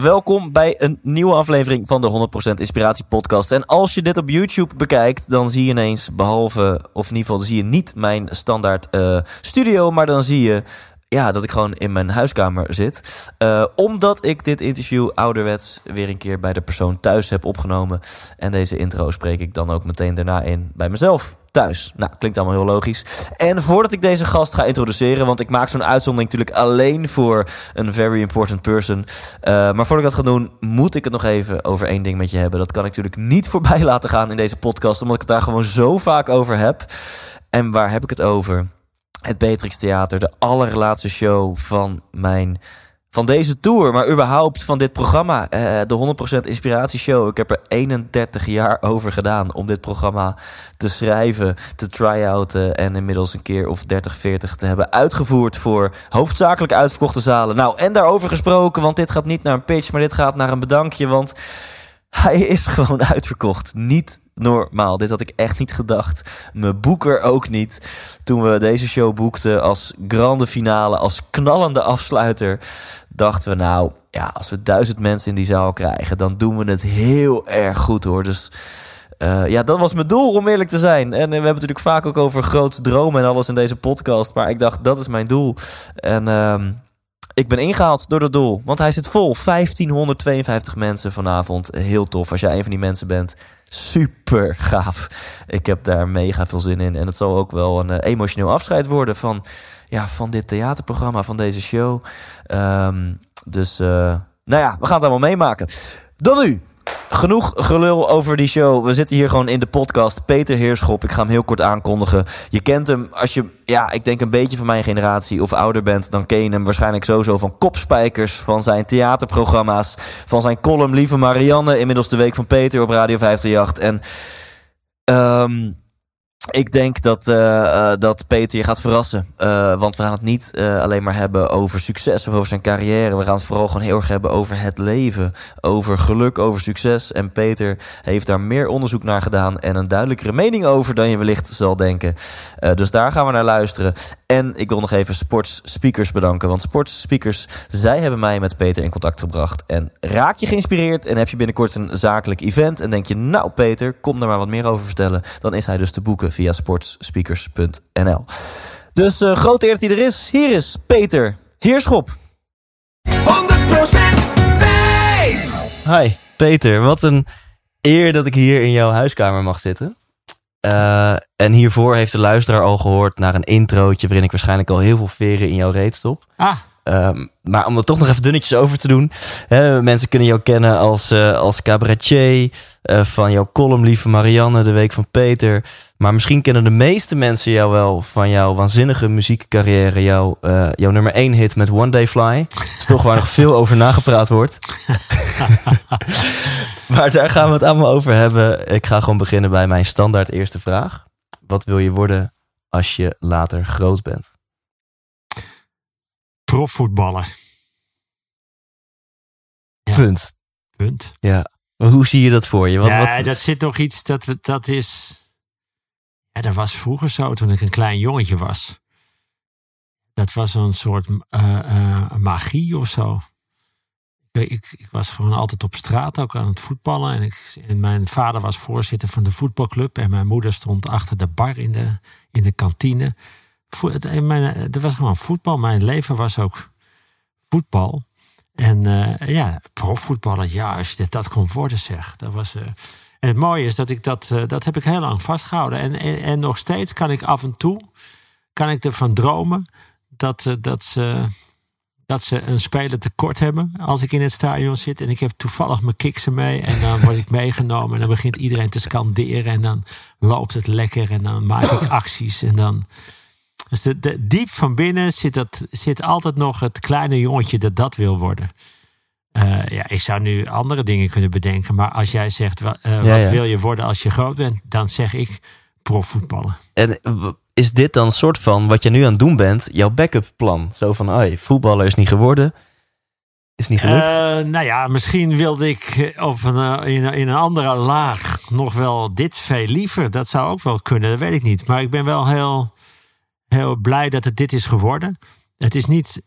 welkom bij een nieuwe aflevering van de 100% Inspiratie Podcast. En als je dit op YouTube bekijkt, dan zie je ineens, behalve, of in ieder geval, zie je niet mijn standaard eh, studio, maar dan zie je ja, dat ik gewoon in mijn huiskamer zit. Uh, omdat ik dit interview ouderwets weer een keer bij de persoon thuis heb opgenomen. En deze intro spreek ik dan ook meteen daarna in bij mezelf thuis. Nou, klinkt allemaal heel logisch. En voordat ik deze gast ga introduceren, want ik maak zo'n uitzondering natuurlijk alleen voor een very important person. Uh, maar voordat ik dat ga doen, moet ik het nog even over één ding met je hebben. Dat kan ik natuurlijk niet voorbij laten gaan in deze podcast, omdat ik het daar gewoon zo vaak over heb. En waar heb ik het over? Het Beatrix Theater, de allerlaatste show van mijn van deze tour, maar überhaupt van dit programma. Uh, de 100% Inspiratieshow. Ik heb er 31 jaar over gedaan om dit programma te schrijven, te try-outen en inmiddels een keer of 30, 40 te hebben uitgevoerd voor hoofdzakelijk uitverkochte zalen. Nou, en daarover gesproken, want dit gaat niet naar een pitch, maar dit gaat naar een bedankje, want hij is gewoon uitverkocht. Niet normaal. Dit had ik echt niet gedacht. Mijn boeker ook niet. Toen we deze show boekten als grande finale, als knallende afsluiter, dachten we nou, ja, als we duizend mensen in die zaal krijgen, dan doen we het heel erg goed hoor. Dus uh, ja, dat was mijn doel om eerlijk te zijn. En we hebben natuurlijk vaak ook over grote dromen en alles in deze podcast. Maar ik dacht, dat is mijn doel. En uh, ik ben ingehaald door dat doel. Want hij zit vol. 1552 mensen vanavond. Heel tof. Als jij een van die mensen bent, super gaaf. Ik heb daar mega veel zin in. En het zal ook wel een uh, emotioneel afscheid worden van, ja, van dit theaterprogramma, van deze show. Um, dus, uh, nou ja, we gaan het allemaal meemaken. Dan nu. Genoeg gelul over die show. We zitten hier gewoon in de podcast. Peter Heerschop, ik ga hem heel kort aankondigen. Je kent hem als je, ja, ik denk een beetje van mijn generatie of ouder bent. Dan ken je hem waarschijnlijk sowieso van Kopspijkers, van zijn theaterprogramma's, van zijn column Lieve Marianne, inmiddels de Week van Peter op Radio 538. En um, ik denk dat, uh, uh, dat Peter je gaat verrassen. Uh, want we gaan het niet alleen maar hebben over succes of over zijn carrière. We gaan het vooral gewoon heel erg hebben over het leven. Over geluk, over succes. En Peter heeft daar meer onderzoek naar gedaan. En een duidelijkere mening over dan je wellicht zal denken. dus daar gaan we naar luisteren. En ik wil nog even Sports Speakers bedanken. Want Sports Speakers, zij hebben mij met Peter in contact gebracht. En raak je geïnspireerd en heb je binnenkort een zakelijk event. En denk je, nou Peter, kom daar maar wat meer over vertellen. Dan is hij dus te boeken via sportspeakers.nl. Dus uh, grote eer dat hij er is. Hier is Peter Heerschop. 100% Thijs! Hi Peter, wat een eer dat ik hier in jouw huiskamer mag zitten. Uh, en hiervoor heeft de luisteraar al gehoord naar een introotje... waarin ik waarschijnlijk al heel veel veren in jouw reet stop. Ah. Um, maar om er toch nog even dunnetjes over te doen. Hè, mensen kunnen jou kennen als, uh, als cabaretier. Uh, van jouw column Lieve Marianne, De Week van Peter. Maar misschien kennen de meeste mensen jou wel van jouw waanzinnige muziekcarrière. Jouw, uh, jouw nummer 1 hit met One Day Fly. Dat is toch waar nog veel over nagepraat wordt. maar daar gaan we het allemaal over hebben. Ik ga gewoon beginnen bij mijn standaard eerste vraag. Wat wil je worden als je later groot bent? Profvoetballer. Ja. Punt. Punt. Ja. Maar hoe zie je dat voor je? Wat, ja, wat... dat zit nog iets, dat, dat is... Ja, dat was vroeger zo, toen ik een klein jongetje was. Dat was een soort uh, uh, magie of zo. Ik, ik, ik, was gewoon altijd op straat ook aan het voetballen. En, ik, en mijn vader was voorzitter van de voetbalclub. En mijn moeder stond achter de bar in de, in de kantine. Mijn, er was gewoon voetbal. Mijn leven was ook voetbal. En uh, ja, profvoetballer, ja, als je dat kon worden, zeg. Dat was, en het mooie is dat ik dat, dat heb ik heel lang vastgehouden. En, en, en, nog steeds kan ik af en toe, kan ik ervan dromen dat, dat, ze, dat ze een speler tekort hebben als ik in het stadion zit. En ik heb toevallig mijn kiksen mee. En dan word ik meegenomen en dan begint iedereen te scanderen. En dan loopt het lekker en dan maak ik acties. En dan Dus de, de, diep van binnen zit, dat, zit altijd nog het kleine jongetje dat dat wil worden. Eh, ja, ik zou nu andere dingen kunnen bedenken. Maar als jij zegt, eh, Ja, wat ja. wil je worden als je groot bent? Dan zeg ik profvoetballen. En is dit dan een soort van, wat je nu aan het doen bent, jouw backup plan? Zo van, oh, voetballer is niet geworden. Is niet gelukt. Eh, nou ja, misschien wilde ik op een, in, in een andere laag nog wel dit veel liever. Dat zou ook wel kunnen, dat weet ik niet. Maar ik ben wel heel, heel blij dat het dit is geworden. Het is niet,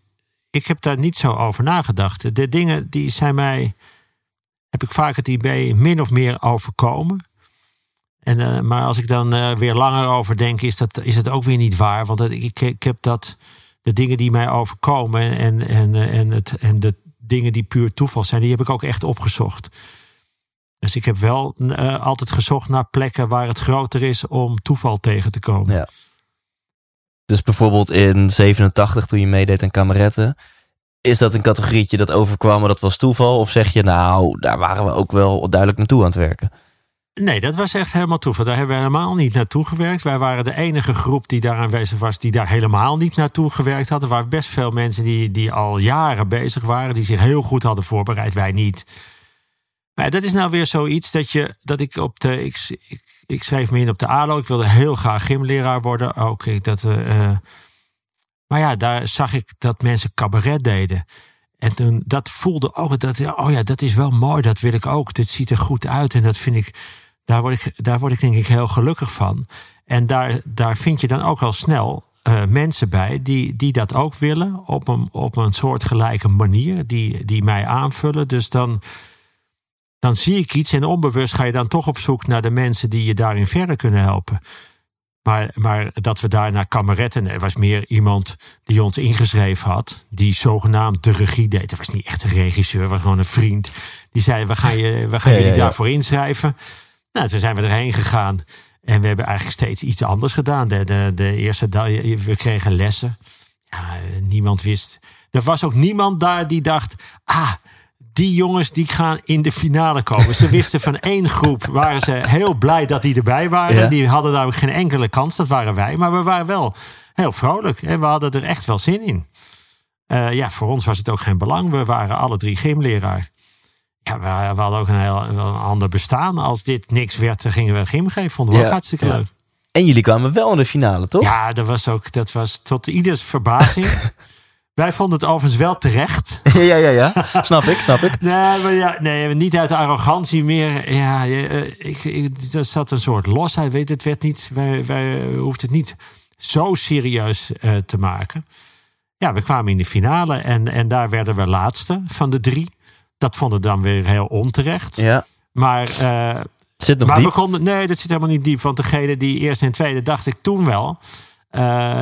ik heb daar niet zo over nagedacht. De dingen die zijn mij, heb ik vaak het idee, min of meer overkomen. En, eh, maar als ik dan eh, weer langer over denk, is, dat, is het ook weer niet waar. Want dat, ik, ik heb dat, de dingen die mij overkomen en, en, eh, en, het, en de dingen die puur toeval zijn, die heb ik ook echt opgezocht. Dus ik heb wel altijd gezocht naar plekken waar het groter is om toeval tegen te komen. Ja. Dus bijvoorbeeld in 87, toen je meedeed aan kameretten. Is dat een categorietje dat overkwam, maar dat was toeval? Of zeg je, nou, daar waren we ook wel duidelijk naartoe aan het werken? Nee, dat was echt helemaal toeval. Daar hebben we helemaal niet naartoe gewerkt. Wij waren de enige groep die daar aanwezig was, die daar helemaal niet naartoe gewerkt hadden. Er waren best veel mensen die, die al jaren bezig waren, die zich heel goed hadden voorbereid. Wij niet. Maar dat is nou weer zoiets dat, je, dat ik op de. Ik, ik, ik schreef me in op de ALO. Ik wilde heel graag gymleraar worden. Ook ik dat. eh, maar ja, daar zag ik dat mensen cabaret deden. En toen, dat voelde ook, dat, oh ja, dat is wel mooi, dat wil ik ook. Dit ziet er goed uit en dat vind ik, daar word ik, daar word ik denk ik heel gelukkig van. En daar, daar vind je dan ook al snel eh, mensen bij die, die dat ook willen op een, op een soortgelijke manier, die, die mij aanvullen. Dus dan, dan zie ik iets en onbewust ga je dan toch op zoek naar de mensen die je daarin verder kunnen helpen. Maar, maar dat we daar naar kameretten. Er was meer iemand die ons ingeschreven had. Die zogenaamd de regie deed. Het was niet echt een regisseur, maar gewoon een vriend. Die zei: We gaan, je, we gaan Ja, jullie ja. daarvoor inschrijven. Nou, toen zijn we erheen gegaan. En we hebben eigenlijk steeds iets anders gedaan. De, de, de eerste dag, we kregen lessen. Ja, niemand wist. Er was ook niemand daar die dacht: Ah, die jongens die gaan in de finale komen. Ze wisten van één groep, waren ze heel blij dat die erbij waren. Ja. Die hadden daar geen enkele kans, dat waren wij. Maar we waren wel heel vrolijk en we hadden er echt wel zin in. Eh, ja, voor ons was het ook geen belang. We waren alle drie gymleraar. Ja, we, we hadden ook een heel een ander bestaan. Als dit niks werd, dan gingen we gym geven. Vonden we Ja, ook hartstikke leuk. En jullie kwamen wel in de finale, toch? Ja, dat was ook dat was tot ieders verbazing. Wij vonden het overigens wel terecht. ja, ja, ja. Snap ik, snap ik. Nee, maar ja, nee, niet uit arrogantie meer. Ja, eh, ik, ik, er zat een soort losheid. Weet, het werd niet, wij, wij hoefden het niet zo serieus eh, te maken. Ja, we kwamen in de finale en, en daar werden we laatste van de drie. Dat vonden we dan weer heel onterecht. Ja. Maar, eh, Zit nog maar diep. we konden. Nee, dat zit helemaal niet diep. Want degene die eerst en tweede dacht ik toen wel.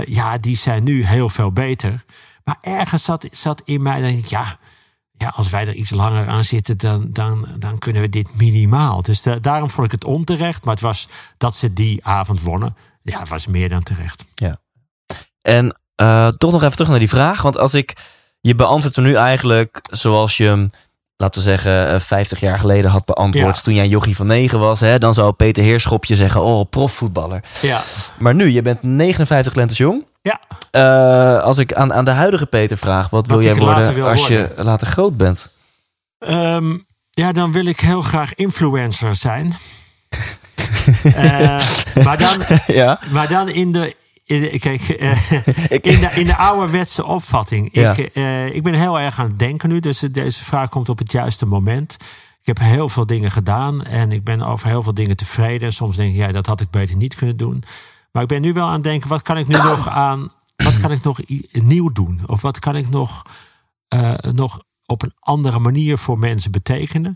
ja, die zijn nu heel veel beter. Maar ergens zat, zat in mij, denk ik, ja, ja, als wij er iets langer aan zitten, dan, dan, dan kunnen we dit minimaal. Dus da- daarom vond ik het onterecht. Maar het was dat ze die avond wonnen. Ja, het was meer dan terecht. En eh, toch nog even terug naar die vraag. Want als ik je beantwoord hem nu eigenlijk zoals je hem, laten we zeggen, eh, 50 jaar geleden had beantwoord. Ja. Toen jij jochie van 9 was. Hè, dan zou Peter Heerschopje zeggen, oh, profvoetballer. Ja, Maar nu, je bent 59 lentes jong. Ja. Eh, als ik aan, aan de huidige Peter vraag, wat, wil jij worden wil als je later groot bent? Ehm, ja, dan wil ik heel graag influencer zijn. Eh, maar dan, ja. Maar dan in de. In de- kijk, eh, in, de, in de ouderwetse opvatting. Ja. Ik, ik ben heel erg aan het denken nu. Dus deze vraag komt op het juiste moment. Ik heb heel veel dingen gedaan. En ik ben over heel veel dingen tevreden. En soms denk ik, ja, dat had ik beter niet kunnen doen. Maar ik ben nu wel aan het denken, wat kan ik nu nog aan. Wat kan ik nog nieuw doen? Of wat kan ik nog, eh, nog op een andere manier voor mensen betekenen?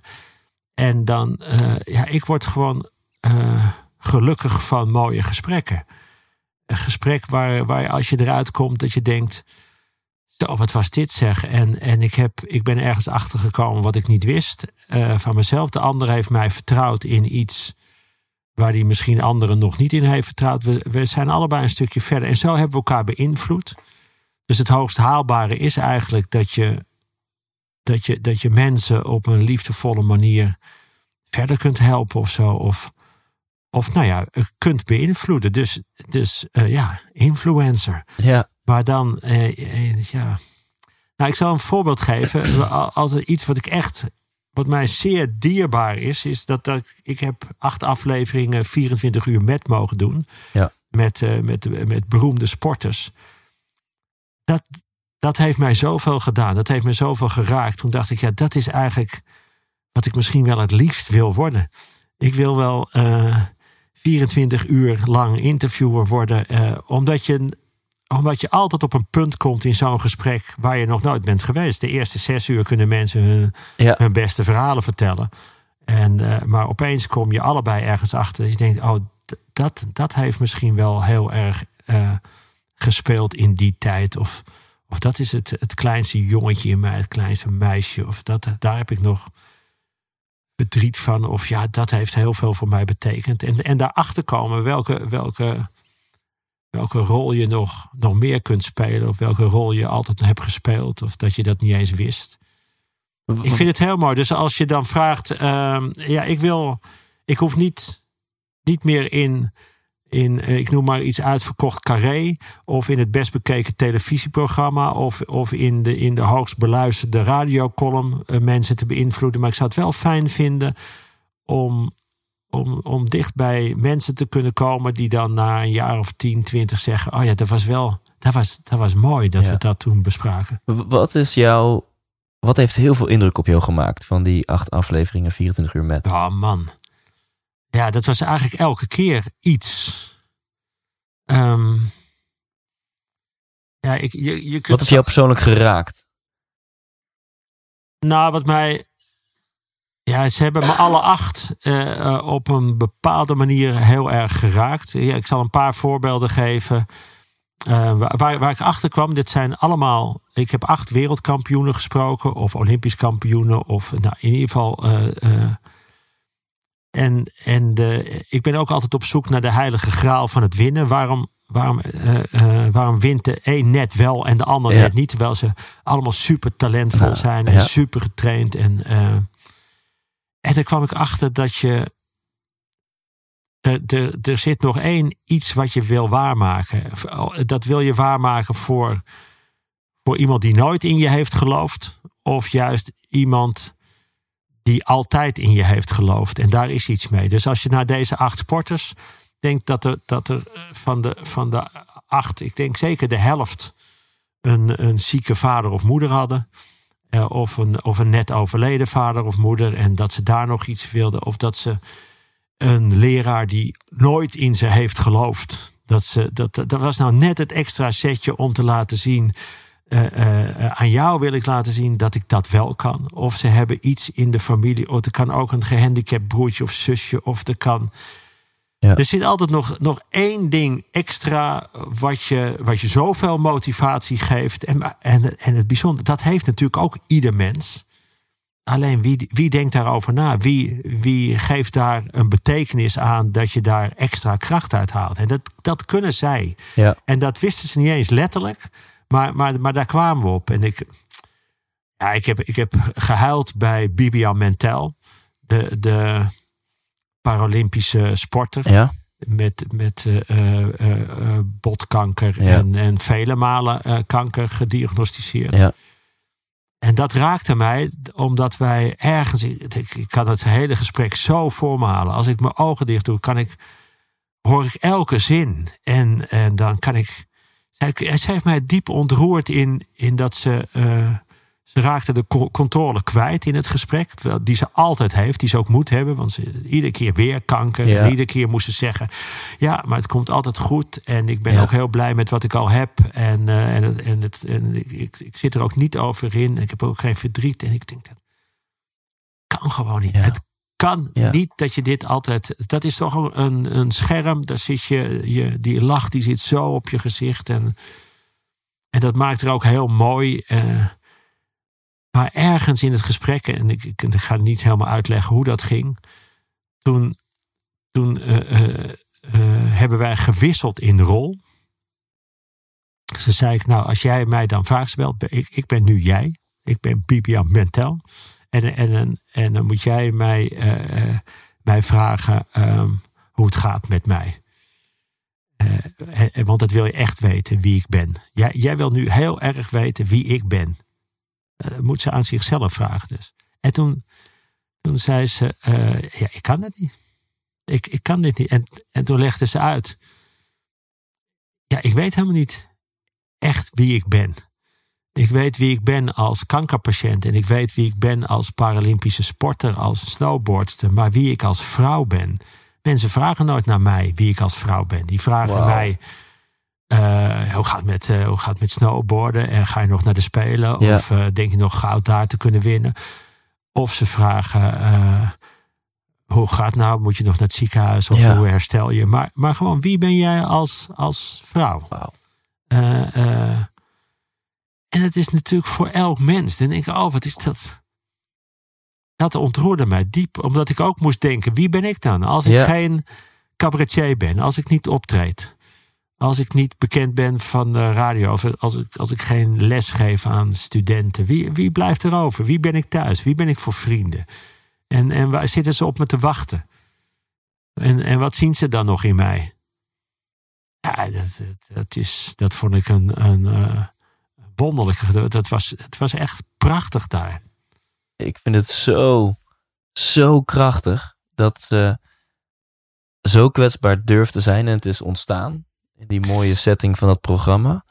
En dan, eh, ja, ik word gewoon eh, gelukkig van mooie gesprekken een gesprek waar, waar als je eruit komt dat je denkt. Zo, wat was dit zeg? En, en ik, heb, ik ben ergens achter gekomen wat ik niet wist van mezelf. De ander heeft mij vertrouwd in iets waar die misschien anderen nog niet in heeft vertrouwd. We, we zijn allebei een stukje verder. En zo hebben we elkaar beïnvloed. Dus het hoogst haalbare is eigenlijk dat je, dat je, dat je mensen op een liefdevolle manier verder kunt helpen of zo. Of, of nou ja, kunt beïnvloeden. Dus, dus uh, ja, influencer. Ja. Maar dan, uh, ja. Nou, ik zal een voorbeeld geven. Als er iets wat ik echt, wat mij zeer dierbaar is, is dat, dat ik heb acht afleveringen 24 uur met mogen doen. Ja. Met, uh, met, met beroemde sporters. Dat, dat heeft mij zoveel gedaan. Dat heeft me zoveel geraakt. Toen dacht ik, ja, dat is eigenlijk wat ik misschien wel het liefst wil worden. Ik wil wel uh, 24 uur lang interviewer worden. Uh, omdat, je, omdat je altijd op een punt komt in zo'n gesprek waar je nog nooit bent geweest. De eerste zes uur kunnen mensen hun, ja. hun beste verhalen vertellen. En, uh, maar opeens kom je allebei ergens achter. Dat je denkt, oh, dat, dat heeft misschien wel heel erg uh, gespeeld in die tijd. Of, of dat is het, het kleinste jongetje in mij, het kleinste meisje. Of dat, daar heb ik nog verdriet van. Of ja, dat heeft heel veel voor mij betekend. En, en daarachter komen welke, welke, welke rol je nog, nog meer kunt spelen. Of welke rol je altijd hebt gespeeld. Of dat je dat niet eens wist. Ik vind het heel mooi. Dus als je dan vraagt, uh, ja, ik wil, ik hoef niet, niet meer in, in, ik noem maar iets uitverkocht carré, of in het best bekeken televisieprogramma, of, of in, de, in de hoogst beluisterde radiocolumn uh, mensen te beïnvloeden. Maar ik zou het wel fijn vinden om, om, om dicht bij mensen te kunnen komen die dan na een jaar of 10, 20 zeggen: Oh ja, dat was wel, dat was, dat was mooi dat Ja. we dat toen bespraken. Wat is jouw. Wat heeft heel veel indruk op jou gemaakt van die acht afleveringen 24 uur met? Oh man. Ja, dat was eigenlijk elke keer iets. Ehm, ja, ik, je, je kunt Wat heeft jou persoonlijk geraakt? Nou, wat mij. Ja, ze hebben me alle acht eh, eh, op een bepaalde manier heel erg geraakt. Ja, ik zal een paar voorbeelden geven. eh, waar, waar- ik achter kwam, dit zijn allemaal. Ik heb acht wereldkampioenen gesproken, of Olympisch kampioenen, of nou, in ieder geval. en en de, ik ben ook altijd op zoek naar de heilige graal van het winnen. Waarom, waarom, waarom wint de een net wel en de ander Ja. net niet? Terwijl ze allemaal super talentvol Ja, zijn en ja. super getraind. En, en daar kwam ik achter dat je. Er, zit nog één iets wat je wil waarmaken. Dat wil je waarmaken voor, voor iemand die nooit in je heeft geloofd. Of juist iemand die altijd in je heeft geloofd. En daar is iets mee. Dus als je naar deze acht sporters denkt dat er, dat er eh, van, de, van de acht, ik denk zeker de helft, een, een zieke vader of moeder hadden. Eh, of, een, of een net overleden vader of moeder. En dat ze daar nog iets wilden. Of dat ze een leraar die nooit in ze heeft geloofd. Dat, ze, dat, dat was nou net het extra setje om te laten zien. eh, eh, aan jou wil ik laten zien dat ik dat wel kan. Of ze hebben iets in de familie. Of er kan ook een gehandicapt broertje of zusje. Of er kan. Ja. Er zit altijd nog, nog één ding extra. Wat je, wat je zoveel motivatie geeft. En, en, en het bijzonder, dat heeft natuurlijk ook ieder mens. Alleen wie, wie denkt daarover na? Wie, wie geeft daar een betekenis aan dat je daar extra kracht uit haalt? En dat, dat kunnen zij. Ja. En dat wisten ze niet eens letterlijk. Maar, maar, maar daar kwamen we op. En ik, ja, ik, heb, ik heb gehuild bij Bibian Mentel. De, de Paralympische sporter. Ja. Met, met eh, eh, eh, botkanker Ja. en, en vele malen kanker gediagnosticeerd. Ja. En dat raakte mij, omdat wij ergens. Ik, kan het hele gesprek zo voor me halen. Als ik mijn ogen dicht doe, kan ik, hoor ik elke zin. En, en dan kan ik. Zij, zij heeft mij diep ontroerd in, in dat ze. Ze raakte de co- controle kwijt in het gesprek. Die ze altijd heeft, die ze ook moet hebben. Want ze, iedere keer weer kanker. Ja. En iedere keer moest ze zeggen: Ja, maar het komt altijd goed. En ik ben Ja. ook heel blij met wat ik al heb. En, eh, en, het- en, het, en ik, ik, ik zit er ook niet over in. Ik heb ook geen verdriet. En ik denk: Dat kan gewoon niet. Ja. Het kan Ja. niet dat je dit altijd. Dat is toch een- een, een scherm. Daar zit je, je. Die lach die zit zo op je gezicht. En, en dat maakt er ook heel mooi. eh, maar ergens in het gesprek, en ik, ik, ik ga niet helemaal uitleggen hoe dat ging. Toen, toen eh, eh, eh, hebben wij gewisseld in rol. Ze zei ik, nou, als jij mij dan vraagt, stelt, ik, ik ben nu jij. Ik ben Bibian Mentel. En, en, en, en dan moet jij mij, mij vragen, ehm, hoe het gaat met mij. want dat wil je echt weten wie ik ben. Jij wil nu heel erg weten wie ik ben. Moet ze aan zichzelf vragen dus. En toen, toen zei ze, ja, ik kan het niet. Ik, ik kan dit niet. En, en toen legde ze uit. Ja, ik weet helemaal niet echt wie ik ben. Ik weet wie ik ben als kankerpatiënt en ik weet wie ik ben als Paralympische sporter, als snowboardster, maar wie ik als vrouw ben. Mensen vragen nooit naar mij wie ik als vrouw ben. Die vragen mij uh, hoe, gaat het met, uh, hoe gaat het met snowboarden en ga je nog naar de Spelen of uh, denk je nog goud daar te kunnen winnen? Of ze vragen hoe gaat het nou? Moet je nog naar het ziekenhuis of hoe herstel je? Maar, maar gewoon wie ben jij als, als vrouw? Wow. En het is natuurlijk voor elk mens. Dan denk ik, oh, wat is dat? Dat ontroerde mij diep, omdat ik ook moest denken: wie ben ik dan? Als ik geen cabaretier ben, als ik niet optreed, als ik niet bekend ben van de radio, of als ik, als ik geen les geef aan studenten, wie, wie blijft er over? Wie ben ik thuis? Wie ben ik voor vrienden? En, en waar zitten ze op me te wachten? En, en wat zien ze dan nog in mij? Ja, dat, dat, is, dat vond ik een, een, uh, wonderlijk. Dat was, het was echt prachtig daar. Ik vind het zo, zo krachtig dat ze zo kwetsbaar durft te zijn en het is ontstaan. In die mooie setting van dat programma.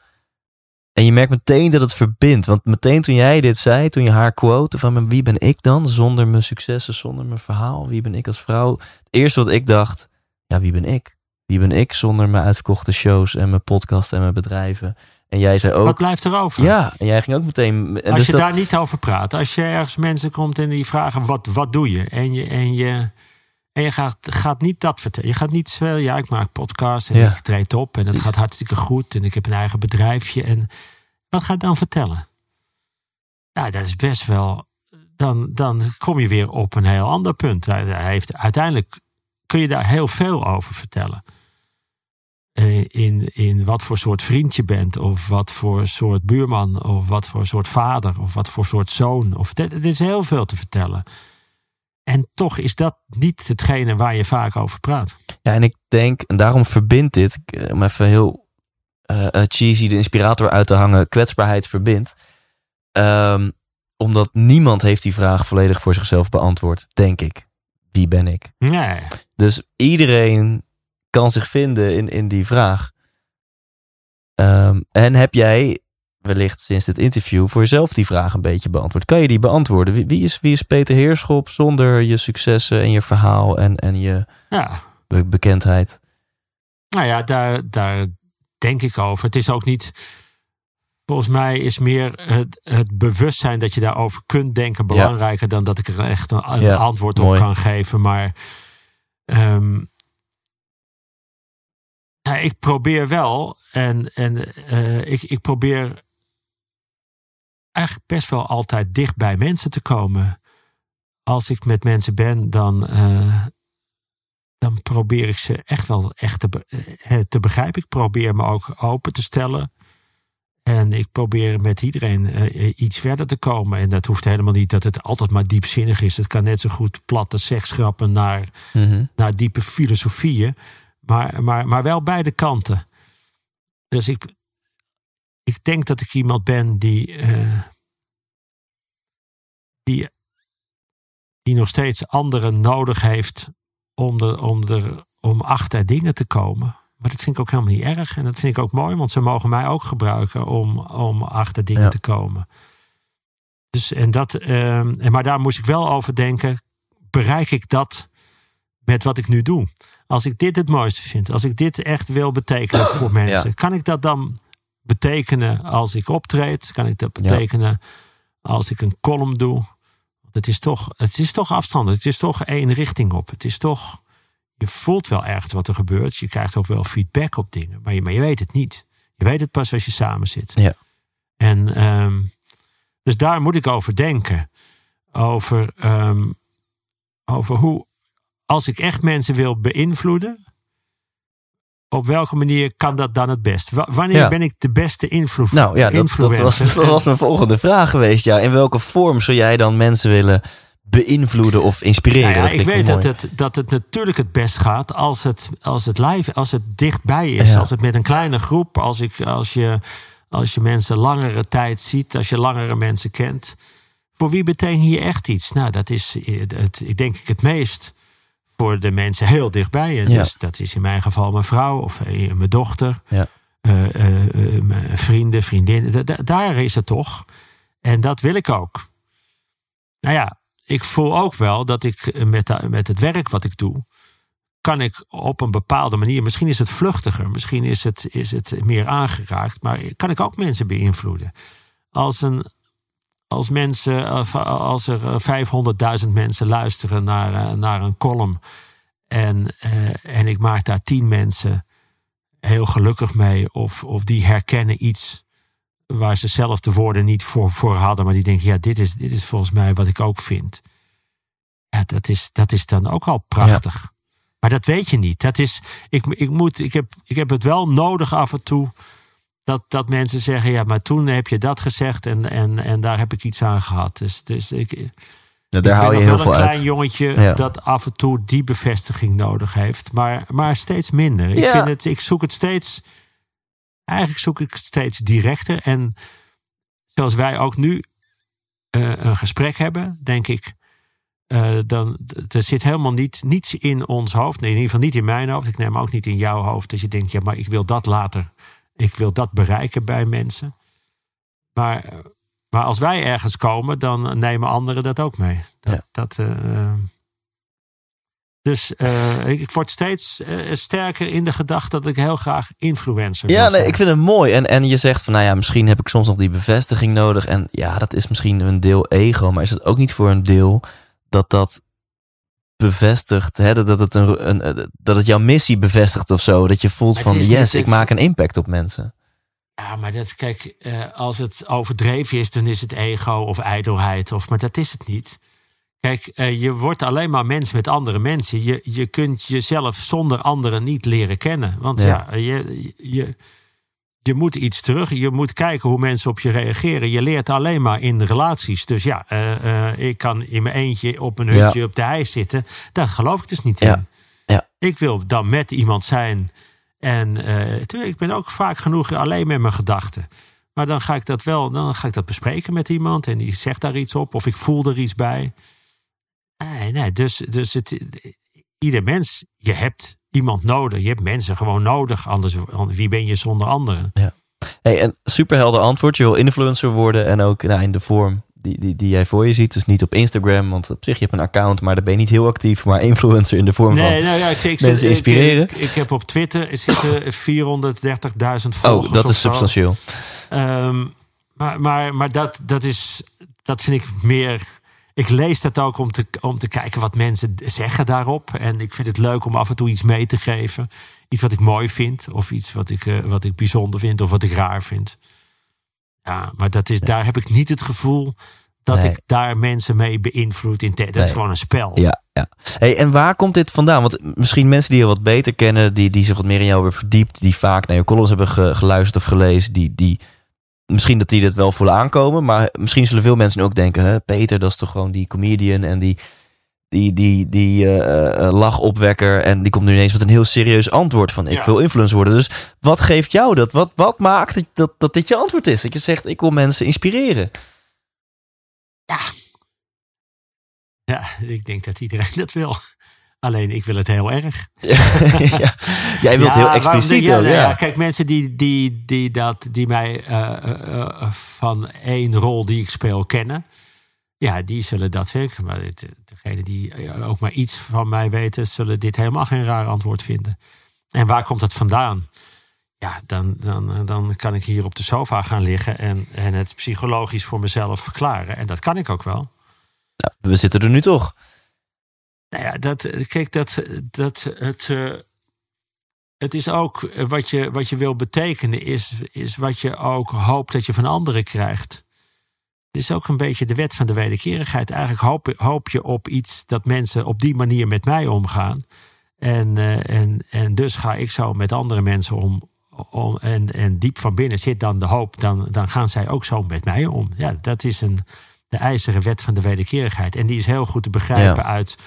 En je merkt meteen dat het verbindt. Want meteen toen jij dit zei, toen je haar quote van wie ben ik dan? Zonder mijn successen, zonder mijn verhaal. Wie ben ik als vrouw? Het eerste wat ik dacht, ja wie ben ik? Wie ben ik zonder mijn uitverkochte shows en mijn podcast en mijn bedrijven? En jij zei ook. Wat blijft er over? Ja, en jij ging ook meteen. En als dus je daar niet over praat, als je ergens mensen komt en die vragen: wat, wat doe je? En je, en je, en je gaat, gaat niet dat vertellen. Je gaat niet zeggen: ja, ik maak podcast en ik treed op en het gaat hartstikke goed en ik heb een eigen bedrijfje. En wat ga je dan vertellen? Nou, dat is best wel. Dan, dan kom je weer op een heel ander punt. Hij heeft, uiteindelijk kun je daar heel veel over vertellen. Eh, in, in wat voor soort vriend je bent, of wat voor soort buurman, of wat voor soort vader, of wat voor soort zoon. Of, er is heel veel te vertellen. En toch is dat niet hetgene waar je vaak over praat. Ja, en ik denk, en daarom verbindt dit, eh, om even heel uh, cheesy de inspirator uit te hangen, kwetsbaarheid verbindt. Um, omdat niemand heeft die vraag volledig voor zichzelf beantwoord, denk ik. Wie ben ik? Nee. Dus iedereen kan zich vinden in, in die vraag. Um, en heb jij wellicht sinds dit interview voor jezelf die vraag een beetje beantwoord? Kan je die beantwoorden? Wie, wie, is, wie is Peter Heerschop zonder je successen en je verhaal en, en je ja. bekendheid? Nou ja, daar, daar denk ik over. Het is ook niet. Volgens mij is meer het, het bewustzijn dat je daarover kunt denken belangrijker dan dat ik er echt een, antwoord op kan geven. Maar um, ja, ik probeer wel en, en uh, ik, ik probeer eigenlijk best wel altijd dicht bij mensen te komen. Als ik met mensen ben, dan, uh, dan probeer ik ze echt wel echt te, uh, te begrijpen. Ik probeer me ook open te stellen. En ik probeer met iedereen uh, iets verder te komen. En dat hoeft helemaal niet dat het altijd maar diepzinnig is. Het kan net zo goed platte seksgrappen naar, mm -hmm. naar diepe filosofieën. Maar, maar, maar wel beide kanten. Dus ik, ik denk dat ik iemand ben die, uh, die, die nog steeds anderen nodig heeft om, er, om, er, om achter dingen te komen. Maar dat vind ik ook helemaal niet erg. En dat vind ik ook mooi, want ze mogen mij ook gebruiken om, om achter dingen ja. te komen. Dus, en dat, uh, maar daar moest ik wel over denken. Bereik ik dat met wat ik nu doe? Als ik dit het mooiste vind, als ik dit echt wil betekenen voor mensen, kan ik dat dan betekenen als ik optreed? Kan ik dat betekenen ja. als ik een column doe? Het is, toch, het is toch afstand. Het is toch één richting op. Het is toch. Je voelt wel ergens wat er gebeurt. Je krijgt ook wel feedback op dingen. Maar je, maar je weet het niet. Je weet het pas als je samen zit. Ja. En um, dus daar moet ik over denken. Over, um, over hoe, als ik echt mensen wil beïnvloeden, op welke manier kan dat dan het best? Wanneer ja. ben ik de beste invloed? Nou ja, dat, dat, was, dat was mijn volgende vraag geweest. Ja. In welke vorm zou jij dan mensen willen beïnvloeden of inspireren. Nou ja, ik weet dat het, dat het natuurlijk het best gaat als het, als het live, als het dichtbij is. Ja. Als het met een kleine groep, als, ik, als, je, als je mensen langere tijd ziet, als je langere mensen kent. Voor wie betekent je echt iets? Nou, dat is eh, het, ik denk ik het meest voor de mensen heel dichtbij. Dus dat is in mijn geval mijn vrouw of eh, mijn dochter. Ja. eh, eh, mijn vrienden, vriendinnen. Da- da- daar is het toch. En dat wil ik ook. Nou ja, ik voel ook wel dat ik met, met het werk wat ik doe, kan ik op een bepaalde manier, misschien is het vluchtiger, misschien is het, is het meer aangeraakt, maar kan ik ook mensen beïnvloeden. Als, een, als, mensen, eh, als er eh, 500.000 mensen luisteren naar, eh, naar een column en, eh, en ik maak daar tien mensen heel gelukkig mee, of, of die herkennen iets waar ze zelf de woorden niet voor, voor hadden, maar die denken, ja, dit is, dit is volgens mij wat ik ook vind. Ja, dat is, dat is dan ook al prachtig. Maar dat weet je niet. Dat is, ik, ik, moet, ik, heb, ik heb het wel nodig af en toe. Dat, dat mensen zeggen, ja, maar toen heb je dat gezegd en, en, en daar heb ik iets aan gehad. Dus, dus ik, Ja, daar haal je heel veel een klein uit. jongetje Ja. dat af en toe die bevestiging nodig heeft. Maar, maar steeds minder. Ik, vind het, ik zoek het steeds. Eigenlijk zoek ik het steeds directer. En zoals wij ook nu eh, een gesprek hebben, denk ik. eh, dan, er zit helemaal niet, niets in ons hoofd. Nee, in ieder geval niet in mijn hoofd. Ik neem ook niet in jouw hoofd. Dat je denkt, ja, maar ik wil dat later. Ik wil dat bereiken bij mensen. Maar, eh, maar als wij ergens komen, dan nemen anderen dat ook mee. Dat, Ja. dat, eh, dus eh, ik, ik word steeds sterker in de gedachte dat ik heel graag influencer wil Ja, nee, ik vind het mooi. En, en je zegt van, nou ja, misschien heb ik soms nog die bevestiging nodig. En ja, dat is misschien een deel ego. Maar is het ook niet voor een deel dat dat bevestigt, hè, dat, het een, een, dat het jouw missie bevestigt of zo? Dat je voelt van, yes, niet- ik maak een impact op mensen. Ja, maar dat, kijk, eh, als het overdreven is, dan is het ego of ijdelheid. Of, maar dat is het niet. Kijk, eh, je wordt alleen maar mens met andere mensen. Je, je kunt jezelf zonder anderen niet leren kennen. Want Ja. ja, je, je, je moet iets terug. Je moet kijken hoe mensen op je reageren. Je leert alleen maar in relaties. Dus ja, eh, eh, ik kan in mijn eentje op een hutje op de hei zitten. Daar geloof ik dus niet Ja. in. Ja. Ik wil dan met iemand zijn. En terwijl ik ben ook vaak genoeg alleen met mijn gedachten. Maar dan ga ik dat wel, dan ga ik dat bespreken met iemand en die zegt daar iets op, of ik voel er iets bij. Nee, nee, dus, dus het, ieder mens, je hebt iemand nodig. Je hebt mensen gewoon nodig, anders wie ben je zonder anderen? Hey, en superhelder antwoord. Je wil influencer worden en ook nou, in de vorm die, die, die jij voor je ziet. Dus niet op Instagram, want op zich je hebt een account, maar daar ben je niet heel actief. Maar influencer in de vorm Nee, van... nou ja, ik, ik, mensen ik- inspireren. Ik, ik heb op Twitter zitten 430.000 volgers. Oh, dat is substantieel. Ehm, maar maar, maar dat, dat, is, dat vind ik meer. Ik lees dat ook om te, om te kijken wat mensen zeggen daarop. En ik vind het leuk om af en toe iets mee te geven. Iets wat ik mooi vind. Of iets wat ik, eh, wat ik bijzonder vind. Of wat ik raar vind. Ja, maar dat is, daar heb ik niet het gevoel dat Nee. ik daar mensen mee beïnvloed. In dat Nee. is gewoon een spel. Ja, ja. Hey, en waar komt dit vandaan? Want misschien mensen die je wat beter kennen, die, die zich wat meer in jou hebben verdiept, die vaak naar je columns hebben ge- geluisterd of gelezen, die, die misschien dat die dit wel voelen aankomen, maar misschien zullen veel mensen ook denken, hè, Peter, dat is toch gewoon die comedian en die, die, die, die eh, eh, lachopwekker en die komt nu ineens met een heel serieus antwoord van ik Ja. wil influencer worden. Dus wat geeft jou dat? Wat, wat maakt dat, dat, dat dit je antwoord is? Dat je zegt, ik wil mensen inspireren. Ja, ik denk dat iedereen dat wil. Alleen ik wil het heel erg. ja. Jij wilt Ja, heel expliciet ja, ook, Kijk, mensen die, die, die, dat, die mij eh, eh, eh, van één rol die ik speel kennen. Ja, die zullen dat vinden. Maar degene die ook maar iets van mij weten, zullen dit helemaal geen raar antwoord vinden. En waar komt dat vandaan? Ja, dan, dan, dan kan ik hier op de sofa gaan liggen en, en het psychologisch voor mezelf verklaren. En dat kan ik ook wel. Nou, we zitten er nu toch. Nou ja, dat, kijk, dat, dat het, eh, het is ook eh, wat je, wat je wil betekenen, is, is wat je ook hoopt dat je van anderen krijgt. Het is ook een beetje de wet van de wederkerigheid. Eigenlijk hoop, hoop je op iets dat mensen op die manier met mij omgaan. En, eh, en, en dus ga ik zo met andere mensen om. om en, en diep van binnen zit dan de hoop, dan, dan gaan zij ook zo met mij om. Ja, dat is een. de ijzeren wet van de wederkerigheid. En die is heel goed te begrijpen Ja. uit.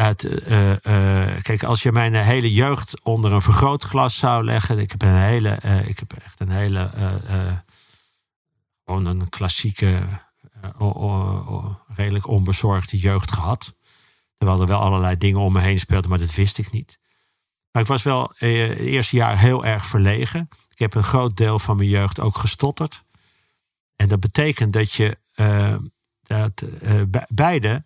Uit eh, eh, kijk, als je mijn hele jeugd onder een vergrootglas zou leggen. Ik heb een hele. eh, ik heb echt een hele. gewoon een klassieke. redelijk onbezorgde jeugd gehad. Terwijl er wel allerlei dingen om me heen speelden, maar dat wist ik niet. Maar ik was wel het eerste jaar heel erg verlegen. Ik heb een groot deel van mijn jeugd ook gestotterd. En dat betekent dat je dat, be- beide,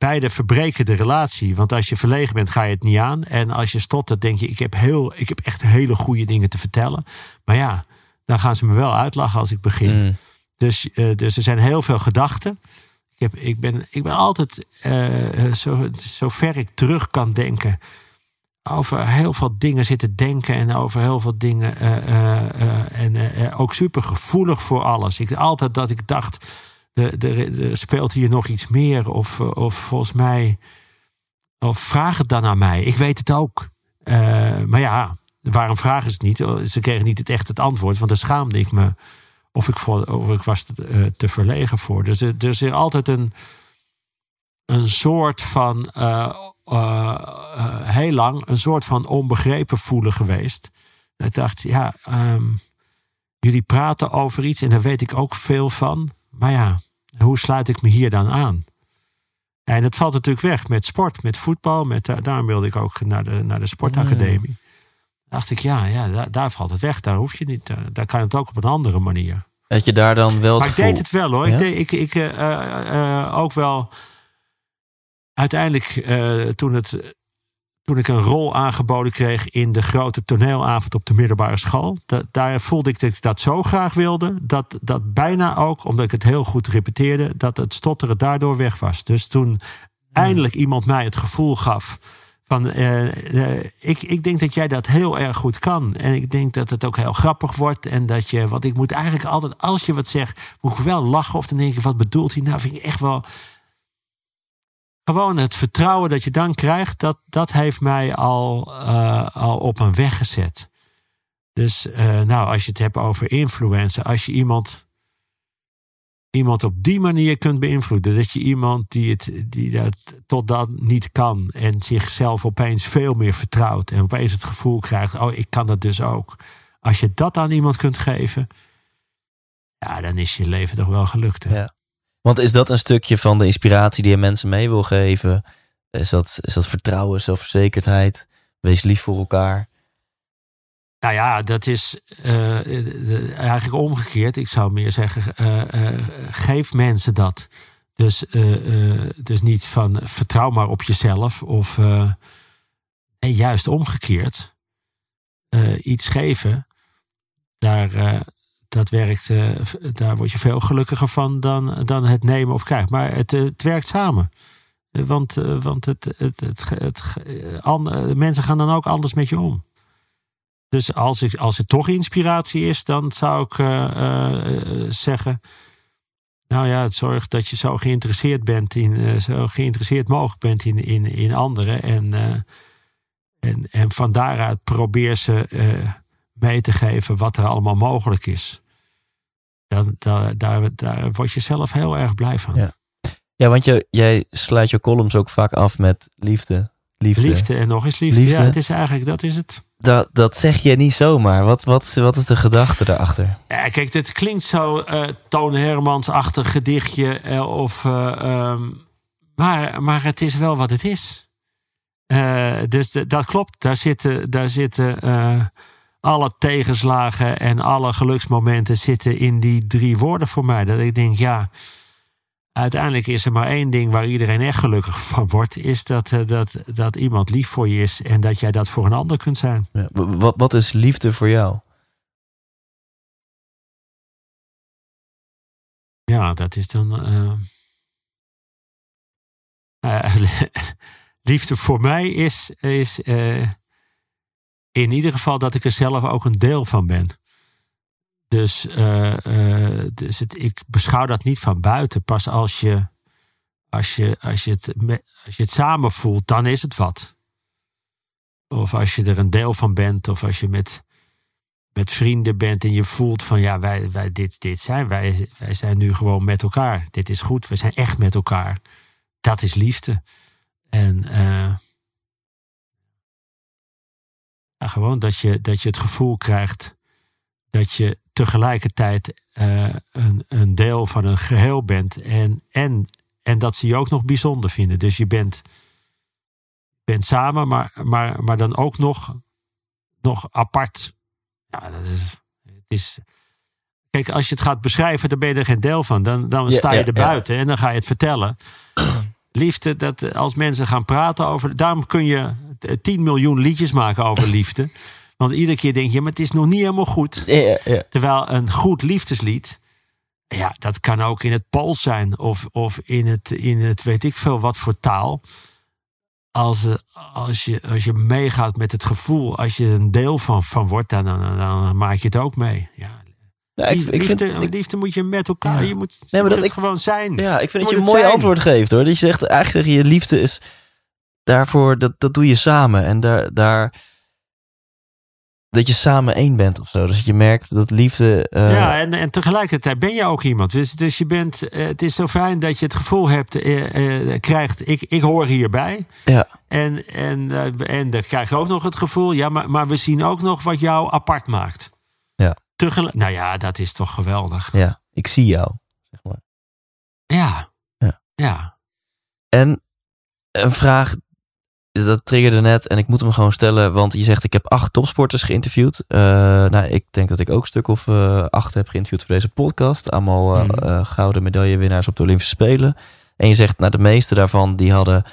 beide verbreken de relatie. Want als je verlegen bent, ga je het niet aan. En als je stottert, denk je, ik heb, heel, ik heb echt hele goede dingen te vertellen. Maar ja, dan gaan ze me wel uitlachen als ik begin. Mm. Dus, eh, dus er zijn heel veel gedachten. Ik, heb, ik, ben, ik ben altijd, eh, zo, zo ver ik terug kan denken, over heel veel dingen zitten denken en over heel veel dingen. eh, eh, eh, en eh, eh, ook super gevoelig voor alles. Ik altijd dat ik dacht, er, speelt hier nog iets meer. Of, eh, of volgens mij, of vraag het dan aan mij. Ik weet het ook. Eh, maar ja, waarom vragen ze het niet? Ze kregen niet echt het antwoord, want daar schaamde ik me. Of ik, of ik was te, eh, te verlegen voor. Dus er, er is altijd een, een soort van, eh, eh, eh, heel lang, een soort van onbegrepen voelen geweest. Ik dacht, ja, ehm, jullie praten over iets en daar weet ik ook veel van. Maar ja, hoe sluit ik me hier dan aan? En het valt natuurlijk weg met sport, met voetbal. Met, eh, daarom wilde ik ook naar de, naar de sportacademie. dacht ik, ja, ja daar, daar valt het weg. Daar hoef je niet. Daar, daar kan het ook op een andere manier. Dat je daar dan wel Maar ik deed het wel hoor. Ja? Ik, deed, ik, ik eh, eh, eh, ook wel. Uiteindelijk, eh, toen, het, toen ik een rol aangeboden kreeg in de grote toneelavond op de middelbare school, da- daar voelde ik dat ik dat zo graag wilde, dat, dat bijna ook, omdat ik het heel goed repeteerde, dat het stotteren daardoor weg was. Dus toen eindelijk iemand mij het gevoel gaf. Van, eh, eh, ik, ik denk dat jij dat heel erg goed kan. En ik denk dat het ook heel grappig wordt. En dat je, want ik moet eigenlijk altijd, als je wat zegt, moet ik wel lachen. Of dan denk wat bedoelt hij? Nou, vind ik echt wel. Gewoon het vertrouwen dat je dan krijgt, dat, dat heeft mij al, eh, al op een weg gezet. Dus eh, nou, als je het hebt over influencer, als je iemand, iemand op die manier kunt beïnvloeden, dat je iemand die, het, die dat tot dat niet kan en zichzelf opeens veel meer vertrouwt en opeens het gevoel krijgt, oh, ik kan dat dus ook. Als je dat aan iemand kunt geven, ja, dan is je leven toch wel gelukt. Hè? Ja. Want is dat een stukje van de inspiratie die je mensen mee wil geven? Is dat, is dat vertrouwen, zelfverzekerdheid? Wees lief voor elkaar. Nou ja, dat is eh, de- eigenlijk omgekeerd. Ik zou meer zeggen, eh, eh, geef mensen dat. Dus, eh, eh, dus niet van vertrouw maar op jezelf. Of eh, nee, juist omgekeerd. Eh, iets geven, daar, eh, dat werkt, eh, daar word je veel gelukkiger van dan, dan het nemen of krijgen. Maar het, eh, werkt samen. Eh, Want, want het, het, het, mensen gaan dan ook anders met je om. Dus als, ik, als het toch inspiratie is, dan zou ik zeggen. Nou ja, het zorgt dat je zo geïnteresseerd bent in, zo geïnteresseerd mogelijk bent in, in, in anderen. En, en, en van daaruit probeer ze mee te geven wat er allemaal mogelijk is. Dan, daar, daar, daar word je zelf heel erg blij van. Ja. Ja, want je, jij sluit je columns ook vaak af met liefde. Liefde. Liefde en nog eens liefde. Liefde. Ja, het is eigenlijk, dat is het. Dat, dat zeg je niet zomaar. Wat, wat, wat is de gedachte daarachter? Ja, kijk, dit klinkt zo eh Toon Hermans-achtig gedichtje. eh, of, eh, ehm, maar, maar het is wel wat het is. Dus de- dat klopt. Daar zitten, daar zitten alle tegenslagen en alle geluksmomenten zitten in die drie woorden voor mij. Dat ik denk, ja, uiteindelijk is er maar één ding waar iedereen echt gelukkig van wordt. Is dat, eh, dat, dat iemand lief voor je is en dat jij dat voor een ander kunt zijn. Ja. Wat, wat is liefde voor jou? Ja, dat is dan. eh, eh, liefde voor mij is, is in ieder geval dat ik er zelf ook een deel van ben. Dus, eh, eh, dus het, ik beschouw dat niet van buiten. Pas als je, als je, als je, het, als je het samen voelt, dan is het wat. Of als je er een deel van bent, of als je met met vrienden bent en je voelt van ja, wij, wij dit, dit zijn wij, wij zijn nu gewoon met elkaar. Dit is goed, we zijn echt met elkaar. Dat is liefde. En uh, ja, gewoon dat je, dat je het gevoel krijgt dat je tegelijkertijd uh, een, een deel van een geheel bent. En, en, en dat ze je ook nog bijzonder vinden. Dus je bent, bent samen, maar, maar, maar dan ook nog, nog apart. Ja, dat is, het is. Kijk, als je het gaat beschrijven, dan ben je er geen deel van. Dan, dan sta je ja, er buiten en dan ga je het vertellen. Liefde, dat als mensen gaan praten over. Daarom kun je 10 miljoen liedjes maken over liefde. Want iedere keer denk je, maar het is nog niet helemaal goed. Terwijl een goed liefdeslied, ja, dat kan ook in het Pools zijn of, of in, het, in het weet ik veel wat voor taal. Als, als, je, als je meegaat met het gevoel, als je een deel van, van wordt, dan, dan, dan maak je het ook mee. Ja. Ik, ik liefde, vind, ik, liefde moet je met elkaar. Ja. Je moet, Nee, maar moet dat ik- gewoon zijn. ja, ik vind dat je een mooi zijn. antwoord geeft hoor. Dat je zegt eigenlijk je liefde is daarvoor, dat, dat doe je samen. En daar, daar dat je samen één bent of zo. Dus je merkt dat liefde. eh, Ja, en, en tegelijkertijd ben je ook iemand. Dus, dus je bent, eh, het is zo fijn dat je het gevoel hebt, eh, krijgt, ik, ik hoor hierbij. ja, En, en, en dan krijg je ook nog het gevoel, ja, maar, maar we zien ook nog wat jou apart maakt. Tegelijk, nou ja, dat is toch geweldig. ja, ik zie jou. Zeg maar. Ja. Ja. Ja. En een vraag, dat triggerde net en ik moet hem gewoon stellen, want je zegt ik heb acht topsporters geïnterviewd. Eh, nou, ik denk dat ik ook een stuk of eh, acht heb geïnterviewd voor deze podcast. Allemaal eh, Mhm. gouden medaillewinnaars op de Olympische Spelen. En je zegt, nou, de meeste daarvan die hadden,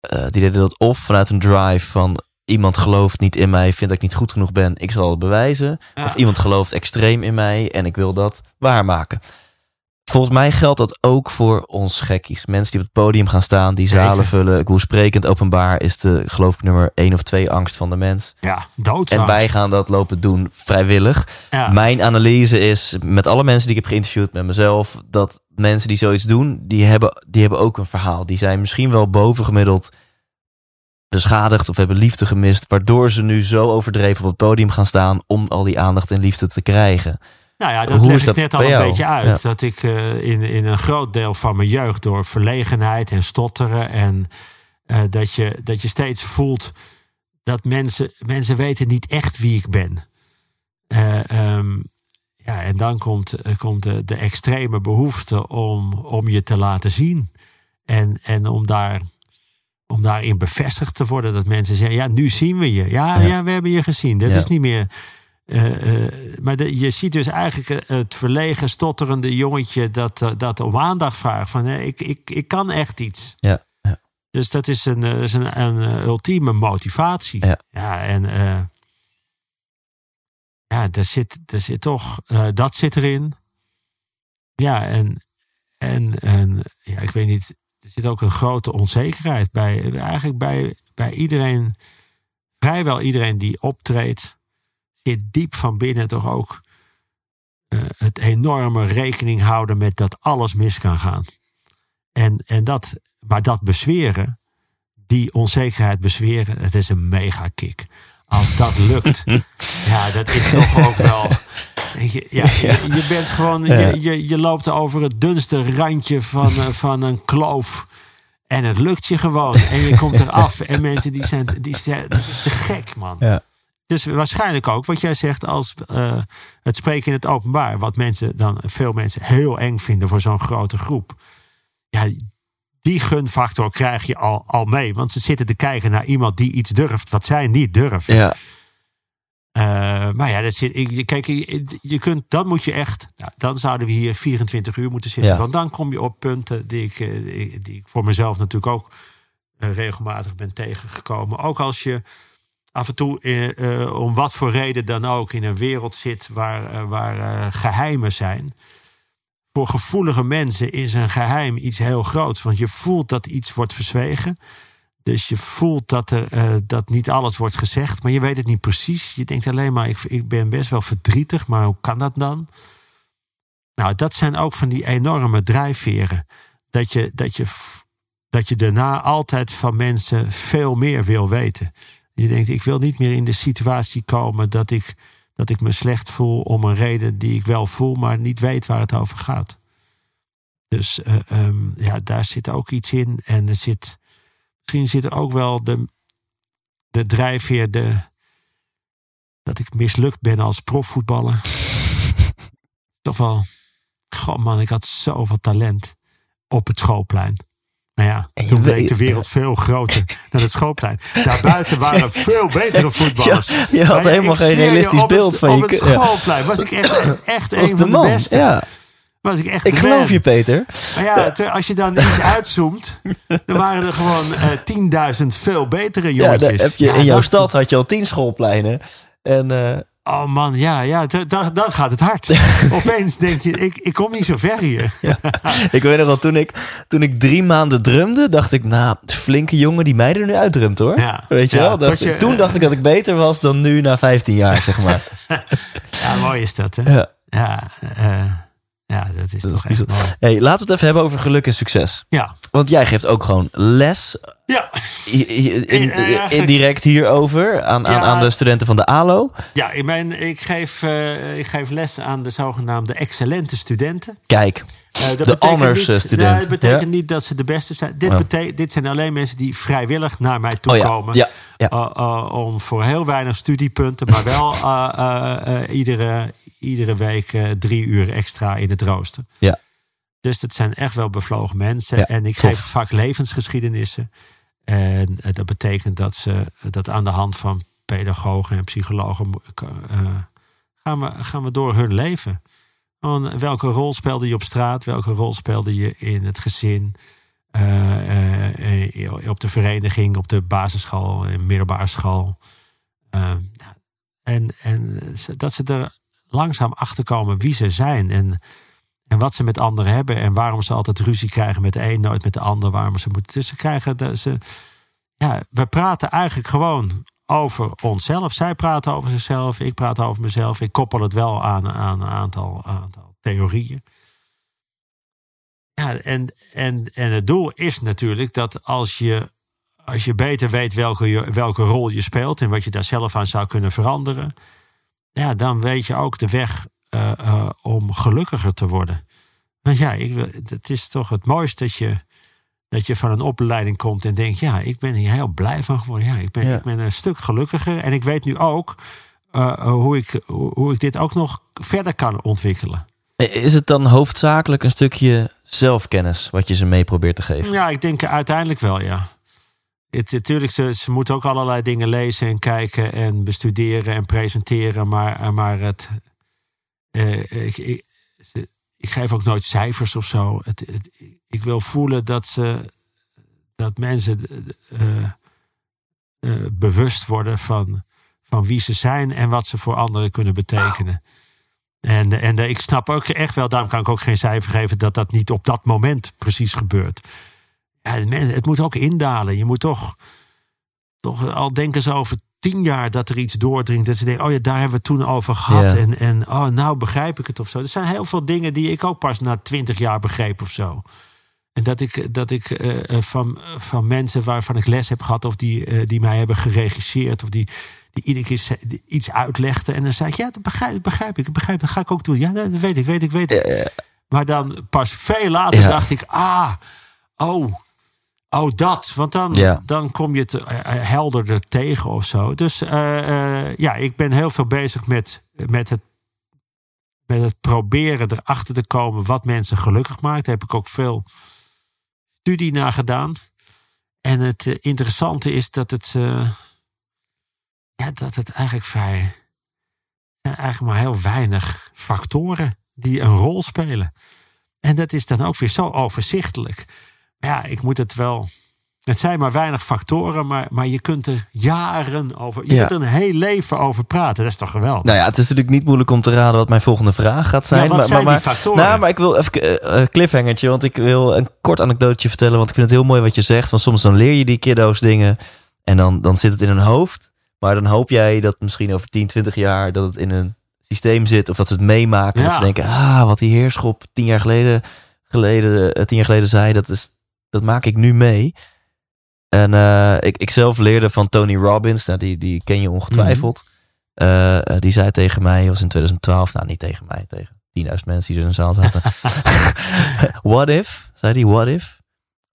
die deden dat of vanuit een drive van iemand gelooft niet in mij, vindt dat ik niet goed genoeg ben, ik zal het bewijzen. Ja. Of iemand gelooft extreem in mij en ik wil dat waarmaken. Volgens mij geldt dat ook voor ons gekkies. Mensen die op het podium gaan staan, die zalen Zeker. vullen. Hoe sprekend openbaar is de, geloof ik, nummer één of twee angst van de mens. Ja, doodsangst. En wij gaan dat lopen doen vrijwillig. Ja. Mijn analyse is, met alle mensen die ik heb geïnterviewd, met mezelf, dat mensen die zoiets doen, die hebben, die hebben ook een verhaal. Die zijn misschien wel bovengemiddeld beschadigd of hebben liefde gemist, waardoor ze nu zo overdreven op het podium gaan staan om al die aandacht en liefde te krijgen. Nou ja, dat Hoe leg ik dat net al een jou? beetje uit. Ja. Dat ik eh, in, in een groot deel van mijn jeugd door verlegenheid en stotteren en eh, dat, je, dat je steeds voelt dat mensen, mensen weten niet echt wie ik ben. Eh, ehm, ja, en dan komt, komt de, de extreme behoefte om, om je te laten zien. En, en om, daar, om daarin bevestigd te worden. Dat mensen zeggen, ja, nu zien we je. Ja, Ja. ja. we hebben je gezien. Dat Ja. is niet meer... eh, eh, maar de- je ziet dus eigenlijk het verlegen, stotterende jongetje... dat, eh, dat om aandacht vraagt. Van, eh, ik, ik, ik kan echt iets. Ja, ja. Dus dat is een, eh, is een, een eh, ultieme motivatie. Ja. en... eh, ja, daar zit, daar zit toch... eh, dat zit erin. Ja, en... En, en ja, ik weet niet... Er zit ook een grote onzekerheid bij. Eigenlijk bij, bij iedereen... Vrijwel iedereen die optreedt... zit diep van binnen toch ook... eh, het enorme rekening houden met dat alles mis kan gaan. En, en dat, maar dat bezweren, die onzekerheid bezweren, het is een mega kick. Als dat lukt, ja, dat is toch ook wel. Je, Ja, je, je bent gewoon, Ja. je, je, je loopt over het dunste randje van, eh, van een kloof. En het lukt je gewoon. En je komt eraf. En mensen die zijn, die zijn, dat is te gek, man. Ja. Dus waarschijnlijk ook wat jij zegt als eh, het spreken in het openbaar. Wat mensen dan, veel mensen heel eng vinden voor zo'n grote groep. Ja, die gunfactor krijg je al, al mee. Want ze zitten te kijken naar iemand die iets durft. Wat zij niet durven. Ja, Eh, maar ja, dat zit, ik, kijk, je, je kunt, dan moet je echt. Nou, dan zouden we hier 24 uur moeten zitten. Ja. Want dan kom je op punten die ik, eh, die, ik voor mezelf natuurlijk ook eh, regelmatig ben tegengekomen. Ook als je af en toe, om wat voor reden dan ook, in een wereld zit waar, waar eh, geheimen zijn. Voor gevoelige mensen is een geheim iets heel groots. Want je voelt dat iets wordt verzwegen. Dus je voelt dat, er, eh, dat niet alles wordt gezegd, maar je weet het niet precies. Je denkt alleen maar, ik, ik ben best wel verdrietig, maar hoe kan dat dan? Nou, dat zijn ook van die enorme drijfveren. Dat je, dat je, dat je daarna altijd van mensen veel meer wil weten. Je denkt, ik wil niet meer in de situatie komen dat ik, dat ik me slecht voel om een reden die ik wel voel, maar niet weet waar het over gaat. Dus eh, ehm, ja, daar zit ook iets in. En er zit, misschien zit er ook wel de, de drijfveer, de, dat ik mislukt ben als profvoetballer. Toch wel, god man, ik had zoveel talent op het schoolplein. Maar ja, toen bleek de wereld veel groter dan het schoolplein. Daarbuiten waren veel betere voetballers. Ja, je had Maar helemaal geen realistisch beeld van je Op het schoolplein was ik echt, echt een de van de man. beste. Ja, Was ik echt ik geloof je, Peter. Maar ja, als je dan iets uitzoomt, dan waren er gewoon eh 10.000 veel betere jongetjes. daar heb je, Ja, in jouw dat- stad had je al tien schoolpleinen. En eh, Oh man, ja, ja dan, dan gaat het hard. Opeens denk je, ik, ik kom niet zo ver hier. ik weet nog wel, toen ik, toen ik drie maanden drumde, dacht ik, nou, flinke jongen die mij er nu uitdrumt hoor. Ja. Weet je Ja, wel? Dacht tot je- ik- toen dacht ik dat ik beter was dan nu na 15 jaar, zeg maar. Ja, mooi is dat, hè? ja, Ja, eh, ja dat is dat is toch echt bijzonder. mooi. Hey, laten we het even hebben over geluk en succes. Ja, Want jij geeft ook gewoon les, ja, in- Eh, eigenlijk- indirect hierover, aan, aan, Ja. aan de studenten van de ALO. ja ik, mijn, ik, geef, eh, ik geef les aan de zogenaamde excellente studenten. Kijk, Eh, dat De betekent honors, niet, eh, student. Nee, het betekent Ja? niet dat ze de beste zijn. Dit, Ja. bete- dit zijn alleen mensen die vrijwillig naar mij toe oh ja, komen. ja, ja. Uh, om voor heel weinig studiepunten, maar wel iedere, iedere week uh, drie uur extra in het rooster. Ja. Dus dat zijn echt wel bevlogen mensen. Ja, en ik tof. geef het vak levensgeschiedenissen. En uh, dat betekent dat ze dat aan de hand van pedagogen en psychologen uh, gaan, we, gaan we door hun leven. Welke rol speelde je op straat? Welke rol speelde je in het gezin? Uh, uh, op de vereniging, op de basisschool, in middelbare school. Uh, en, en dat ze er langzaam achter komen wie ze zijn. En, en wat ze met anderen hebben. En waarom ze altijd ruzie krijgen met de een, nooit met de ander. Waarom ze moeten. Ze krijgen. De, ze, ja, we praten eigenlijk gewoon over onszelf. Zij praten over zichzelf. Ik praat over mezelf. Ik koppel het wel aan, aan een aantal, aantal theorieën. Ja, en, en, en het doel is natuurlijk dat als je, als je beter weet welke, welke rol je speelt en wat je daar zelf aan zou kunnen veranderen, ja, dan weet je ook de weg uh, uh, om gelukkiger te worden. Want ja, ik, het is toch het mooiste dat je, dat je van een opleiding komt en denkt, ja, ik ben hier heel blij van geworden. Ja, ik ben, ja. ik ben een stuk gelukkiger en ik weet nu ook uh, hoe, ik, hoe ik dit ook nog verder kan ontwikkelen. Is het dan hoofdzakelijk een stukje zelfkennis wat je ze mee probeert te geven? Ja, ik denk uiteindelijk wel, ja. Het, natuurlijk, ze, ze moeten ook allerlei dingen lezen en kijken en bestuderen en presenteren. Maar, maar het, uh, ik, ik, ik, geef ook nooit cijfers of zo. Het, ik wil voelen dat, ze, dat mensen uh, bewust worden van, van wie ze zijn en wat ze voor anderen kunnen betekenen. En, en ik snap ook echt wel, daarom kan ik ook geen cijfer geven dat dat niet op dat moment precies gebeurt. Ja, het moet ook indalen. Je moet toch, toch al denken ze over tien jaar dat er iets doordringt. Dat ze denken, oh ja, daar hebben we het toen over gehad. Ja. En, en oh, nou begrijp ik het of zo. Er zijn heel veel dingen die ik ook pas na twintig jaar begreep of zo. En dat ik, dat ik uh, van, van mensen waarvan ik les heb gehad... of die, uh, die mij hebben geregisseerd... of die, die iedere keer iets uitlegden. En dan zei ik, ja, dat begrijp, dat begrijp ik. Dat begrijp, dat ga ik ook doen. Ja, dat weet ik, weet ik, weet ik. Ja, ja. Maar dan pas veel later dacht ik, ah, oh, oh dat. Want dan, Ja. dan kom je het eh, helderder tegen of zo. Dus eh, eh, ja, ik ben heel veel bezig met, met, het, met het proberen erachter te komen wat mensen gelukkig maakt. Daar heb ik ook veel studie naar gedaan. En het eh, interessante is dat het, eh, ja, dat het eigenlijk vrij, eigenlijk maar heel weinig factoren die een rol spelen. En dat is dan ook weer zo overzichtelijk. Ja, ik moet het wel. Het zijn maar weinig factoren, maar, maar je kunt er jaren over. Je Ja. kunt er een heel leven over praten. Dat is toch geweldig? Nou ja, het is natuurlijk niet moeilijk om te raden wat mijn volgende vraag gaat zijn. Ja, wat maar, zijn maar, die factoren? Nou, maar ik wil even een uh, cliffhangertje, want ik wil een kort anekdootje vertellen. Want ik vind het heel mooi wat je zegt. Want soms dan leer je die kiddo's dingen en dan, dan zit het in hun hoofd. Maar dan hoop jij dat misschien over 10, 20 jaar dat het in een systeem zit. Of dat ze het meemaken. Ja. Dat ze denken, ah, wat die heerschop tien jaar geleden, geleden, uh, tien jaar geleden zei, dat, is, dat maak ik nu mee. En uh, ik, ik zelf leerde van Tony Robbins, nou, die, die ken je ongetwijfeld. Eh, eh, die zei tegen mij, was in 2012, nou niet tegen mij, tegen 10.000 mensen die er in de zaal zaten. what if, zei hij, what if?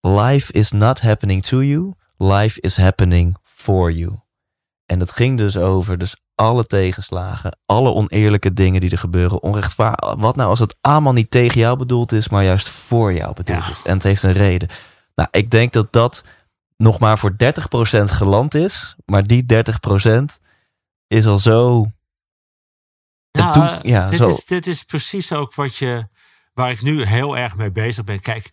Life is not happening to you, life is happening for you. En dat ging dus over dus alle tegenslagen, alle oneerlijke dingen die er gebeuren, onrechtvaardig. Wat nou als het allemaal niet tegen jou bedoeld is, maar juist voor jou bedoeld Ja. is? En het heeft een reden. Nou, ik denk dat dat nog maar voor 30% geland is, maar die 30% is al zo. Ja, toen- ja, dit, zo. Is, dit is precies ook wat je, waar ik nu heel erg mee bezig ben. Kijk,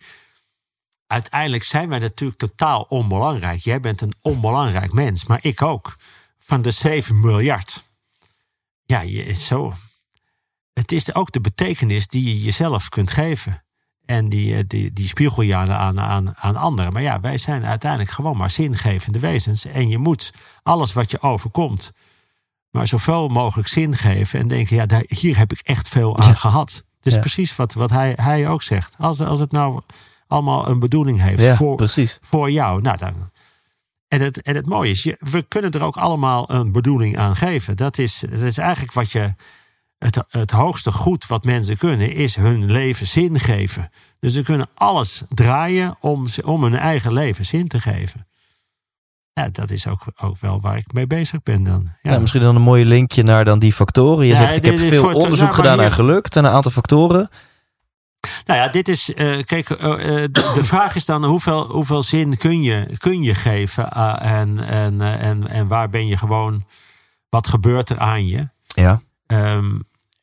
uiteindelijk zijn wij natuurlijk totaal onbelangrijk. Jij bent een onbelangrijk mens, maar ik ook. Van de 7 miljard. Ja, je, zo. Het is ook de betekenis die je jezelf kunt geven. En die, eh, die, die spiegel je aan, aan, aan, aan anderen. Maar ja, wij zijn uiteindelijk gewoon maar zingevende wezens. En je moet alles wat je overkomt, maar zoveel mogelijk zin geven. En denken, ja, daar, hier heb ik echt veel aan Ja. gehad. Dus Ja. precies wat, wat hij, hij ook zegt. Als, als het nou allemaal een bedoeling heeft Ja, voor, precies. voor jou. Nou, dan, en, het, en het mooie is, je, we kunnen er ook allemaal een bedoeling aan geven. Dat is, dat is eigenlijk wat je. Het, het hoogste goed wat mensen kunnen, is hun leven zin geven. Dus ze kunnen alles draaien om, om hun eigen leven zin te geven. Ja, dat is ook, ook wel waar ik mee bezig ben dan. Ja. Ja. misschien dan een mooie linkje naar dan die factoren. Je Ja, zegt, ik dit- heb dit veel onderzoek nou, gedaan naar geluk. Zijn een aantal factoren. Nou ja, dit is. eh, kijk, eh, eh, de, de vraag is dan hoeveel, hoeveel zin kun je, kun je geven? en, en, en, en waar ben je gewoon. Wat gebeurt er aan je? Ja. Ehm,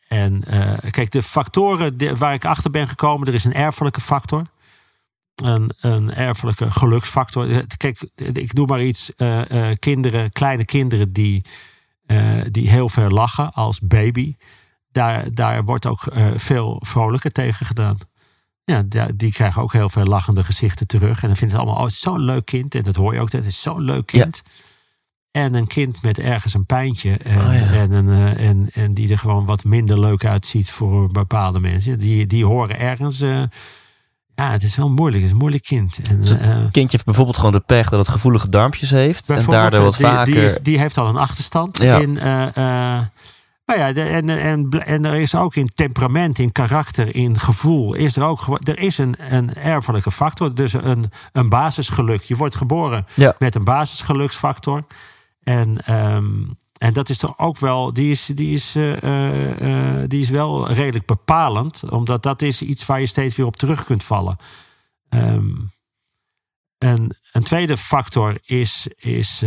en kijk, de factoren die- waar ik achter ben gekomen, er is een erfelijke factor. Een, een erfelijke geluksfactor. Kijk, ik doe maar iets. kinderen, kleine kinderen die, die heel veel lachen als baby. Daar, daar wordt ook eh, veel vrolijker tegen gedaan. Ja, die krijgen ook heel veel lachende gezichten terug. En dan vinden ze allemaal, oh, het is zo'n leuk kind. En dat hoor je ook, het is zo'n leuk Ja. kind. En een kind met ergens een pijntje. En, Oh ja. en, een, eh, en, en die er gewoon wat minder leuk uitziet voor bepaalde mensen. Die, die horen ergens. eh, ja, het is wel moeilijk. Het is een moeilijk kind. En, eh, kindje heeft bijvoorbeeld gewoon de pech dat het gevoelige darmpjes heeft. En daardoor wat die, vaker... Die, is- die heeft al een achterstand Ja. in. Nou ja, en, en, en er is ook in temperament, in karakter, in gevoel, is er ook er is een, een erfelijke factor, dus een, een basisgeluk. Je wordt geboren Ja. met een basisgeluksfactor. En, ehm, en dat is toch ook wel, die is, die, is, eh, eh, eh, die is wel redelijk bepalend, omdat dat is iets waar je steeds weer op terug kunt vallen. Ehm, en een tweede factor is, is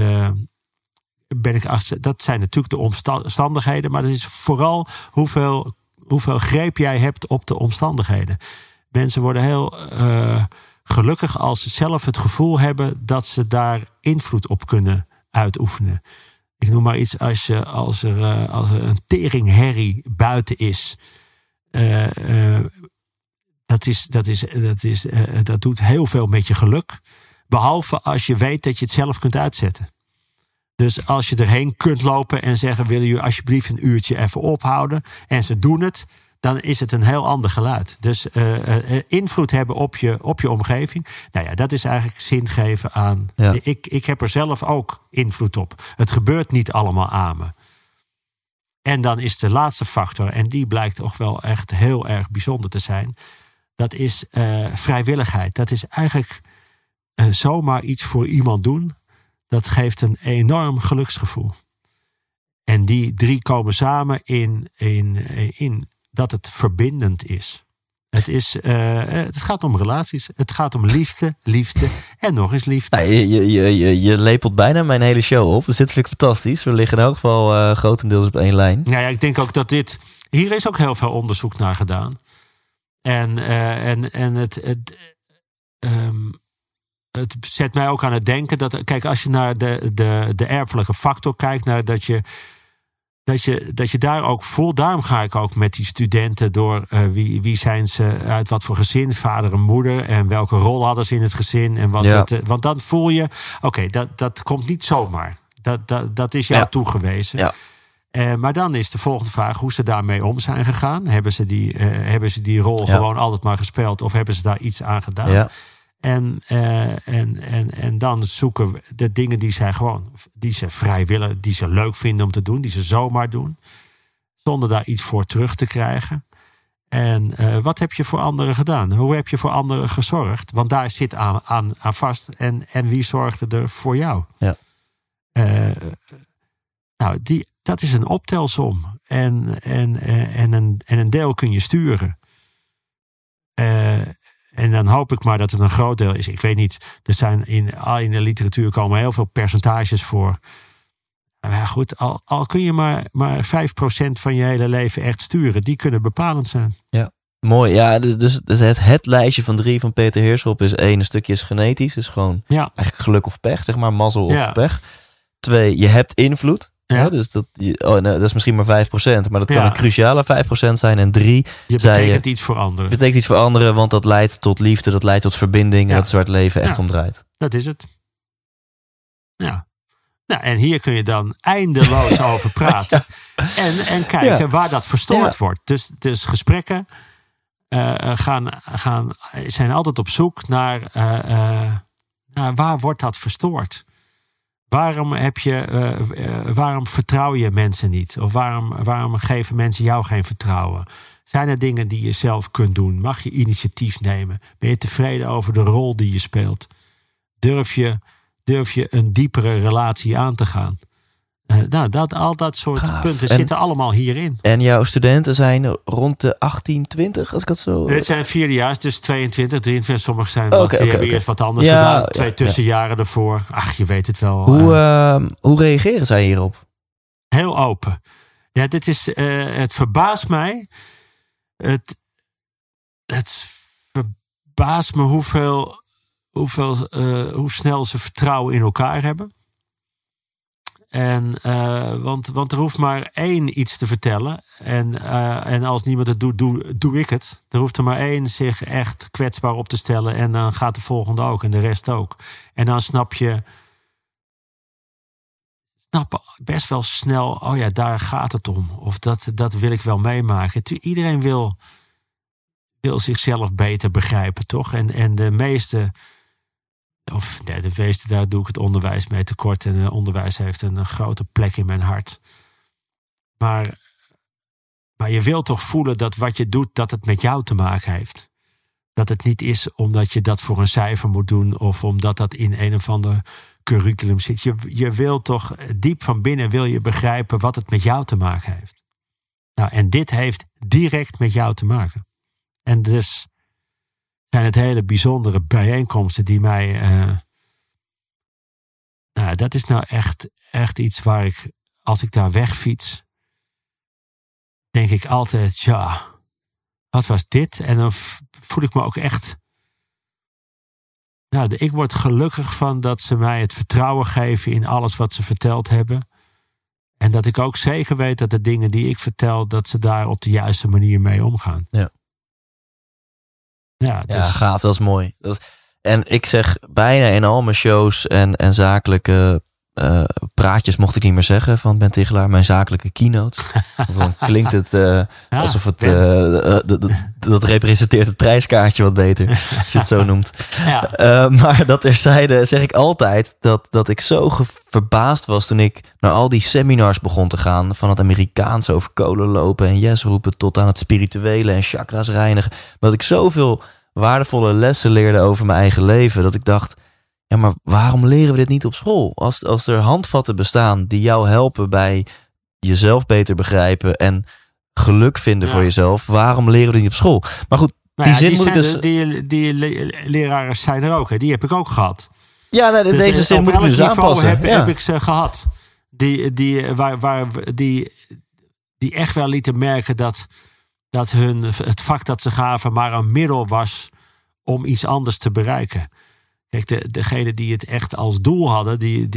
ben ik dat zijn natuurlijk de omsta- omstandigheden, maar dat is vooral hoeveel, hoeveel greep jij hebt op de omstandigheden. Mensen worden heel eh, gelukkig als ze zelf het gevoel hebben dat ze daar invloed op kunnen uitoefenen. Ik noem maar iets als, je, als, er, eh, als er een teringherrie buiten is. eh, dat, is, dat, is, dat, is, dat doet heel veel met je geluk. Behalve als je weet dat je het zelf kunt uitzetten. Dus als je erheen kunt lopen en zeggen: willen jullie alsjeblieft een uurtje even ophouden? En ze doen het, dan is het een heel ander geluid. Dus eh, eh, invloed hebben op je, op je omgeving. Nou ja, dat is eigenlijk zin geven aan. Ja. Ik, ik heb er zelf ook invloed op. Het gebeurt niet allemaal aan me. En dan is de laatste factor, en die blijkt toch wel echt heel erg bijzonder te zijn. Dat is eh, vrijwilligheid. Dat is eigenlijk zomaar iets voor iemand doen. Dat geeft een enorm geluksgevoel. En die drie komen samen in, in, in dat het verbindend is. Het, is eh, het gaat om relaties. Het gaat om liefde, liefde en nog eens liefde. Nou, je, je, je, je, je lepelt bijna mijn hele show op. Dus dit vind ik fantastisch. We liggen in elk geval eh, grotendeels op één lijn. Nou ja, ik denk ook dat dit. Hier is ook heel veel onderzoek naar gedaan. En, eh, en, en het, het, ehm, het zet mij ook aan het denken dat. Kijk, als je naar de, de, de erfelijke factor kijkt, naar dat je. Dat je, dat je daar ook voelt. Daarom ga ik ook met die studenten door. eh, wie, wie zijn ze uit wat voor gezin, vader en moeder. En welke rol hadden ze in het gezin. En wat Ja. het, eh, want dan voel je. Oké, dat, dat komt niet zomaar. Dat, dat, dat is jou Ja. toegewezen. Ja. Eh, maar dan is de volgende vraag hoe ze daarmee om zijn gegaan. Hebben ze die, hebben ze die rol gewoon altijd maar gespeeld of hebben ze daar iets aan gedaan? En, eh, en, en, en dan zoeken we de dingen die zij gewoon, die ze vrij willen, die ze leuk vinden om te doen, die ze zomaar doen, zonder daar iets voor terug te krijgen. En eh, wat heb je voor anderen gedaan? Hoe heb je voor anderen gezorgd? Want daar zit aan, aan, aan vast. En, en wie zorgde er voor jou? Ja. Eh, nou, die, dat is een optelsom. En, en, eh, en, een, en een deel kun je sturen. Eh, en dan hoop ik maar dat het een groot deel is. Ik weet niet, er zijn in, al in de literatuur komen heel veel percentages voor. Maar ja, goed, al, al kun je maar, maar 5% van je hele leven echt sturen, die kunnen bepalend zijn. Mooi, ja. Dus, dus het, het lijstje van drie van Peter Heerschop is één, een stukje is genetisch. Dus gewoon Ja, eigenlijk geluk of pech, zeg maar, mazzel of Ja. pech. Twee, je hebt invloed. Ja. Ja. dus dat, oh, nee, dat is misschien maar 5%, maar dat kan Ja. een cruciale 5% zijn. En drie, je betekent iets voor anderen. betekent iets voor anderen, want dat leidt tot liefde, dat leidt tot verbinding. Ja. En dat het leven echt Ja. om draait. Dat is het. Ja. Nou, en hier kun je dan eindeloos over praten. En, en kijken waar dat verstoord wordt. Dus, dus gesprekken eh, gaan, gaan, zijn altijd op zoek naar, eh, eh, naar waar wordt dat verstoord? Waarom, heb je, eh, eh, waarom vertrouw je mensen niet? Of waarom, waarom geven mensen jou geen vertrouwen? Zijn er dingen die je zelf kunt doen? Mag je initiatief nemen? Ben je tevreden over de rol die je speelt? Durf je, durf je een diepere relatie aan te gaan? Eh, nou, dat, al dat soort Gaaf. punten En- zitten allemaal hierin. En jouw studenten zijn rond de 18, 20, als ik het zo... Dit zijn vierdejaars, dus 22, 23. Sommigen zijn wat, die hebben eerst wat anders Ja, gedaan. Twee ja. tussenjaren ervoor. Ach, je weet het wel. hoe, eh, ehm, hoe reageren zij hierop? heel open. Ja, dit is, eh, het verbaast mij. Het, het verbaast me hoeveel, hoeveel, eh, hoe snel ze vertrouwen in elkaar hebben. En, eh, want, want er hoeft maar één iets te vertellen. En, eh, en als niemand het doet, doe, doe ik het. Er hoeft er maar één zich echt kwetsbaar op te stellen. En dan gaat de volgende ook en de rest ook. En dan snap je snappen best wel snel, oh ja, daar gaat het om. Of dat, dat wil ik wel meemaken. Iedereen wil, wil zichzelf beter begrijpen, toch? En, en de meeste, of nee, de meeste, daar doe ik het onderwijs mee tekort. En het onderwijs heeft een, een grote plek in mijn hart. Maar, maar je wilt toch voelen dat wat je doet, dat het met jou te maken heeft. Dat het niet is omdat je dat voor een cijfer moet doen of omdat dat in een of ander curriculum zit. Je, je wil toch diep van binnen wil je begrijpen wat het met jou te maken heeft. Nou, en dit heeft direct met jou te maken. En dus zijn het hele bijzondere bijeenkomsten die mij. eh, nou, dat is nou echt, echt iets waar ik, als ik daar wegfiets, denk ik altijd, ja, wat was dit? En dan voel ik me ook echt. Nou, ik word gelukkig van dat ze mij het vertrouwen geven in alles wat ze verteld hebben. En dat ik ook zeker weet dat de dingen die ik vertel, dat ze daar op de juiste manier mee omgaan. Ja. Ja, Ja, dus, gaaf, dat is mooi. Dat, en ik zeg bijna in al mijn shows en, en zakelijke eh, praatjes, mocht ik niet meer zeggen, van Ben Tichelaar, mijn zakelijke keynote. Want dan klinkt het eh, Ja, alsof het, eh, dat- representeert het prijskaartje wat beter, als je het zo noemt. ja, maar dat terzijde zeg ik altijd dat, dat ik zo verbaasd was toen ik naar al die seminars begon te gaan. Van het Amerikaans over kolen lopen en yes roepen tot aan het spirituele en chakras reinigen. Dat ik zoveel waardevolle lessen leerde over mijn eigen leven. Dat ik dacht, ja maar waarom leren we dit niet op school? Als, als er handvatten bestaan die jou helpen bij jezelf beter begrijpen en geluk vinden Ja. voor jezelf. Waarom leren we dit niet op school? Maar goed, Nou die ja, zin moet ik dus... die, die le- leraren zijn er ook. Hè. Die heb ik ook gehad. Ja, nou, Dus, deze zin moet ik dus aanpassen. Heb, ja. heb ik ze gehad. Die, die, waar, waar, die, die echt wel lieten merken dat, dat hun, het vak dat ze gaven maar een middel was om iets anders te bereiken. Kijk, de, degene die het echt als doel hadden, die,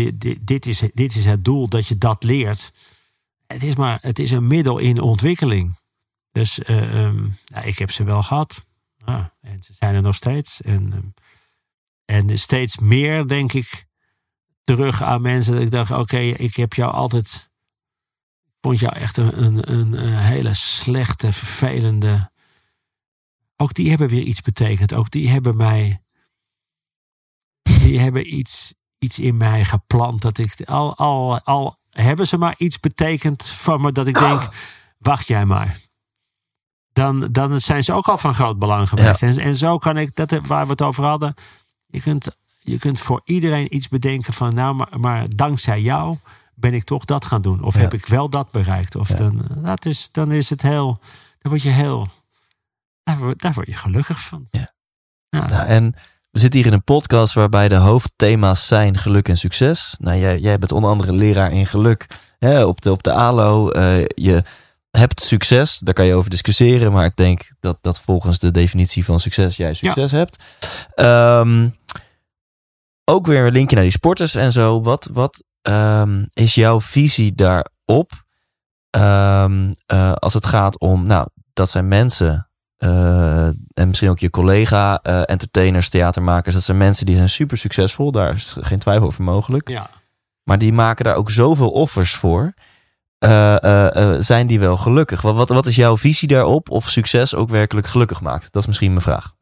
dit, is, dit is het doel dat je dat leert. Het is maar het is een middel in ontwikkeling. Dus eh, ehm, ik heb ze wel gehad. En ze zijn er nog steeds. En, ehm, en steeds meer, denk ik, terug aan mensen. Dat ik dacht, oké, ik heb jou altijd... Vond jou echt een, een, een hele slechte, vervelende... Ook die hebben weer iets betekend. Ook die hebben mij die hebben iets, iets in mij geplant. Dat ik al, al, al hebben ze maar iets betekend van me dat ik denk, wacht jij maar. Dan, dan zijn ze ook al van groot belang geweest. En, en zo kan ik, dat waar we het over hadden. Je kunt, je kunt voor iedereen iets bedenken van, nou, maar, maar dankzij jou ben ik toch dat gaan doen. Of Ja. heb ik wel dat bereikt. Of Ja. dan, dat is, dan is het heel, dan word je heel, daar, word- daar word je gelukkig van. Ja. Ja. Nou, en we zitten hier in een podcast waarbij de hoofdthema's zijn geluk en succes. Nou, jij, jij bent onder andere leraar in geluk hè, op, de, op de ALO. Eh, je hebt succes, daar kan je over discussiëren. Maar ik denk dat, dat volgens de definitie van succes jij succes hebt. Ehm, ook weer een linkje naar die sporters en zo. Wat, wat ehm, is jouw visie daarop? Ehm, eh, als het gaat om, nou, dat zijn mensen eh, en misschien ook je collega, eh, entertainers, theatermakers. Dat zijn mensen die zijn super succesvol. Daar is geen twijfel over mogelijk. ja. Maar die maken daar ook zoveel offers voor. Eh, zijn die wel gelukkig? Wat, wat, wat is jouw visie daarop? Of succes ook werkelijk gelukkig maakt? Dat is misschien mijn vraag.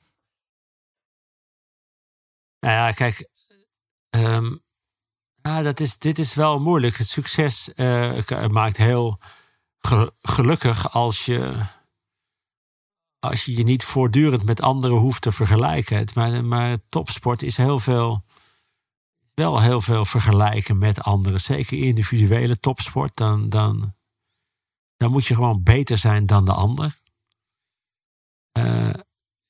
Nou ja, kijk, ehm, ja, dat is, dit is wel moeilijk. Het succes maakt heel ge- gelukkig als je, als je je niet voortdurend met anderen hoeft te vergelijken. Maar, maar topsport is heel veel, wel heel veel vergelijken met anderen. Zeker individuele topsport. Dan, dan, dan moet je gewoon beter zijn dan de ander. Eh,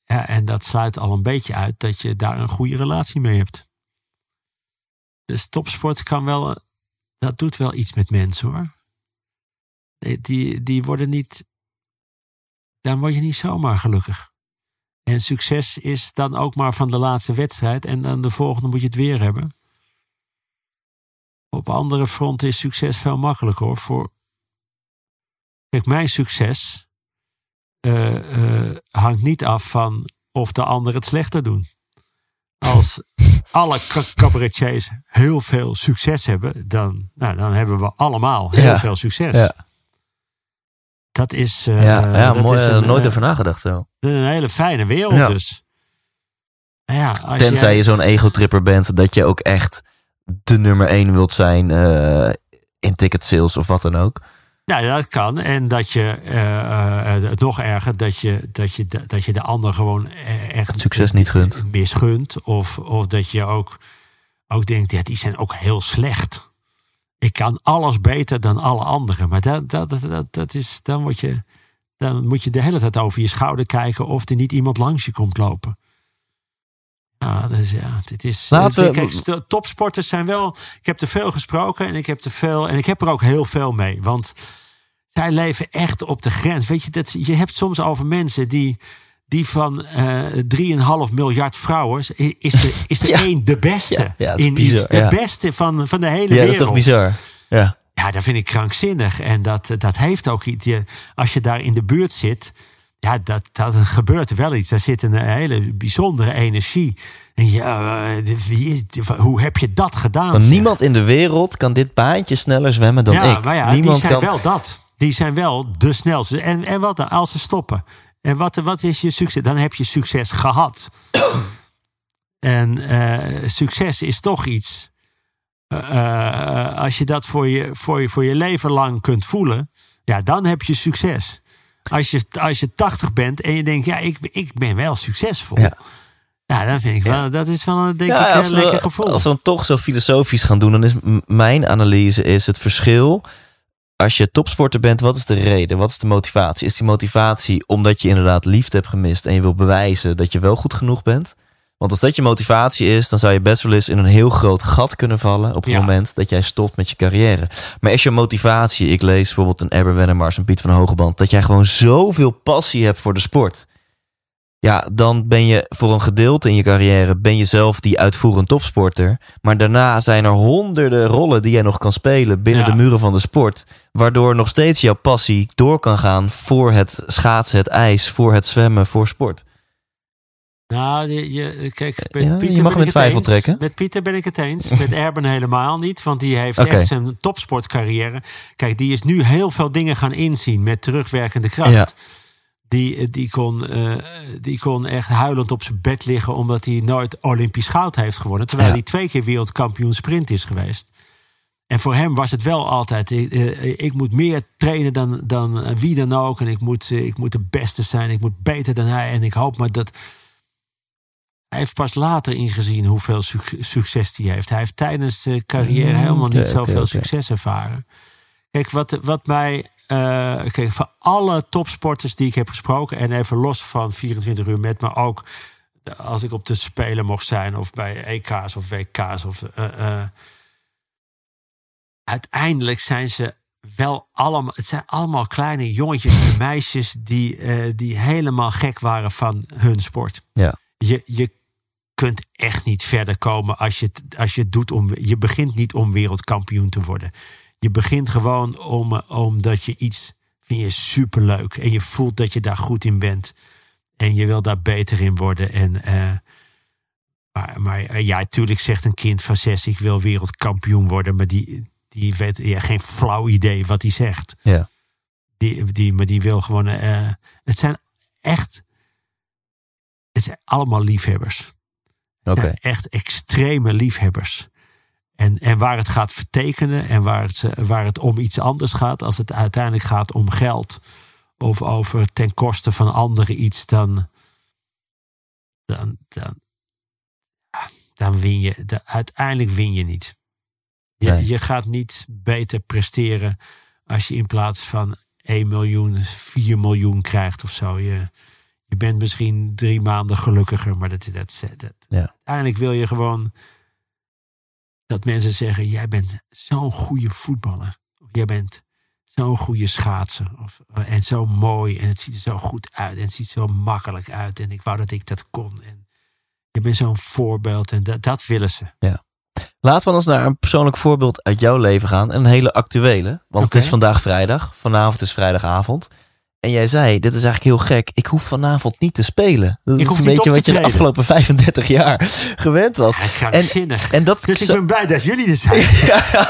ja, en dat sluit al een beetje uit dat je daar een goede relatie mee hebt. Dus topsport kan wel, dat doet wel iets met mensen hoor. Die, die worden niet, dan word je niet zomaar gelukkig. En succes is dan ook maar van de laatste wedstrijd en dan de volgende moet je het weer hebben. Op andere fronten is succes veel makkelijker hoor. Voor... Kijk, mijn succes eh, eh, hangt niet af van of de anderen het slechter doen. Als alle ca- cabaretiers heel veel succes hebben, dan, nou, dan hebben we allemaal heel Ja. veel succes. Ja. Dat is, eh, ja, ja dat mooi. is eh, een, nooit eh, over nagedacht zo. een hele fijne wereld Ja. dus. Ja, als Tenzij jij- je zo'n egotripper bent, dat je ook echt de nummer één wilt zijn eh, in ticket sales of wat dan ook. Ja, dat kan. En dat je, eh, eh, het nog erger, dat je, dat je, de- dat je de ander gewoon eh, echt Het succes niet gunt. misgunt. Of, of dat je ook, ook denkt, ja, die zijn ook heel slecht. Ik kan alles beter dan alle anderen. Maar dat, dat, dat, dat, is, dan, word je, dan moet je de hele tijd over je schouder kijken of er niet iemand langs je komt lopen. Ja, dus ja, dit is. Laten we- Kijk, topsporters zijn wel. Ik heb er veel gesproken en ik heb er veel. En ik heb er ook heel veel mee. Want zij leven echt op de grens. Weet je, dat, je hebt soms over mensen die. Die van eh 3,5 miljard vrouwen is er, is Ja. één de beste Ja, is in bizar, iets. De ja. beste van, van de hele Ja, dat wereld. is toch bizar? Ja. Ja, dat vind ik krankzinnig. En dat, dat heeft ook iets. Je- Als je daar in de buurt zit, ja, dat, dat gebeurt er wel iets. Daar zit een hele bijzondere energie. En ja, eh, wie hoe heb je dat gedaan? Want niemand in de wereld kan dit baantje sneller zwemmen dan ja, ik. maar ja, niemand die zijn kan. wel dat. Die zijn wel de snelste. En, en wat dan, als ze stoppen? En wat, wat is je succes? Dan heb je succes gehad. en eh, succes is toch iets. eh, eh, als je dat voor je, voor, je, voor je leven lang kunt voelen, ja, dan heb je succes. Als je, als je 80 bent en je denkt, ja, ik, ik ben wel succesvol. Ja. Ja, dan vind ik wel, dat is wel een, denk Ja, ik, als een we, lekker gevoel. Als we dan toch zo filosofisch gaan doen, dan is mijn analyse is het verschil. Als je topsporter bent, wat is de reden? Wat is de motivatie? Is die motivatie omdat je inderdaad liefde hebt gemist en je wil bewijzen dat je wel goed genoeg bent? Want als dat je motivatie is, dan zou je best wel eens in een heel groot gat kunnen vallen op het Ja. moment dat jij stopt met je carrière. Maar is je motivatie, ik lees bijvoorbeeld een Erber Wennemars, een Piet van Hogeband, dat jij gewoon zoveel passie hebt voor de sport. Ja, dan ben je voor een gedeelte in je carrière ben je zelf die uitvoerend topsporter. Maar daarna zijn er honderden rollen die jij nog kan spelen binnen Ja. de muren van de sport. Waardoor nog steeds jouw passie door kan gaan voor het schaatsen, het ijs, voor het zwemmen, voor sport. Nou, je, je- kijk, met Ja, je Pieter mag ben ik het twijfel eens. trekken. Met Pieter ben ik het eens. Met Erben helemaal niet, want die heeft echt zijn topsportcarrière. Kijk, die is nu heel veel dingen gaan inzien met terugwerkende kracht. Ja. Die, die, kon, eh, die kon echt huilend op zijn bed liggen omdat hij nooit Olympisch goud heeft gewonnen. Terwijl Ja. hij twee keer wereldkampioen sprint is geweest. En voor hem was het wel altijd: ik, eh, ik moet meer trainen dan, dan eh, wie dan ook. En ik moet, eh, ik moet de beste zijn. Ik moet beter dan hij. En ik hoop maar dat. Hij heeft pas later ingezien hoeveel suc- succes hij heeft. Hij heeft tijdens de carrière Mm, helemaal niet zoveel succes ervaren. Kijk, wat, wat mij. Kijk, van alle topsporters die ik heb gesproken. en even los van 24 uur met, maar ook als ik op de Spelen mocht zijn. of bij EK's of WK's. Of, eh, eh, uiteindelijk zijn ze wel allemaal. Het zijn allemaal kleine jongetjes en meisjes. die, die helemaal gek waren van hun sport. Ja. Je, je kunt echt niet verder komen als je, als je het doet om. Je begint niet om wereldkampioen te worden. Je begint gewoon om, omdat je iets. vind je superleuk. En je voelt dat je daar goed in bent. En je wil daar beter in worden. En. eh, maar, maar eh, ja, tuurlijk zegt een kind van zes: ik wil wereldkampioen worden. Maar die, die weet ja, geen flauw idee wat hij zegt. Ja. Die, die, maar die wil gewoon. eh, het zijn echt. Het zijn allemaal liefhebbers. Oké. Echt extreme liefhebbers. En, en waar het gaat vertekenen en waar het, waar het om iets anders gaat, als het uiteindelijk gaat om geld of over ten koste van anderen iets, dan, dan, dan, dan win je. Uiteindelijk win je niet. Je, Nee. je gaat niet beter presteren als je in plaats van 1 miljoen 4 miljoen krijgt of zo. Je, je bent misschien drie maanden gelukkiger, maar dat, dat, dat, Ja. uiteindelijk wil je gewoon dat mensen zeggen: Jij bent zo'n goede voetballer. Of jij bent zo'n goede schaatser. Of, eh, en zo mooi. En het ziet er zo goed uit. En het ziet zo makkelijk uit. En ik wou dat ik dat kon. En je bent zo'n voorbeeld. En dat, dat willen ze. Laten we eens naar een persoonlijk voorbeeld uit jouw leven gaan. En een hele actuele. Want het is vandaag vrijdag. Vanavond is vrijdagavond. En jij zei, dit is eigenlijk heel gek. Ik hoef vanavond niet te spelen. Dat Ik is een beetje wat je de afgelopen 35 jaar gewend was. Ja, krankzinnig. En dat dus ik ben blij dat jullie er zijn. Ja,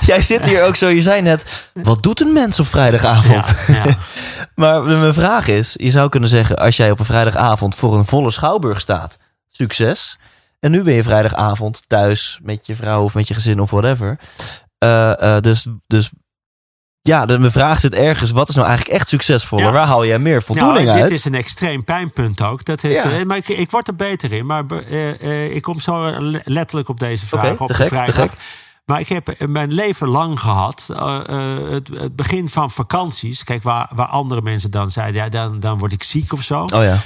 jij zit hier ook zo. Je zei net, wat doet een mens op vrijdagavond? Ja, ja. Maar mijn vraag is, je zou kunnen zeggen, als jij op een vrijdagavond voor een volle schouwburg staat, succes. En nu ben je vrijdagavond thuis met je vrouw of met je gezin of whatever. Eh, eh, dus, dus ja, de, mijn vraag zit ergens, wat is nou eigenlijk echt succesvol? Ja. Waar haal jij meer voldoening Nou, uit? dit is een extreem pijnpunt ook. Dat ik, Ja. eh, maar ik, ik word er beter in. Maar eh, eh, ik kom zo le- letterlijk op deze vraag. Op de gek, vrijdag. Maar ik heb mijn leven lang gehad. eh, eh, het, het begin van vakanties. Kijk, waar, waar andere mensen dan zeiden. Ja, dan, dan word ik ziek of zo. Oh ja,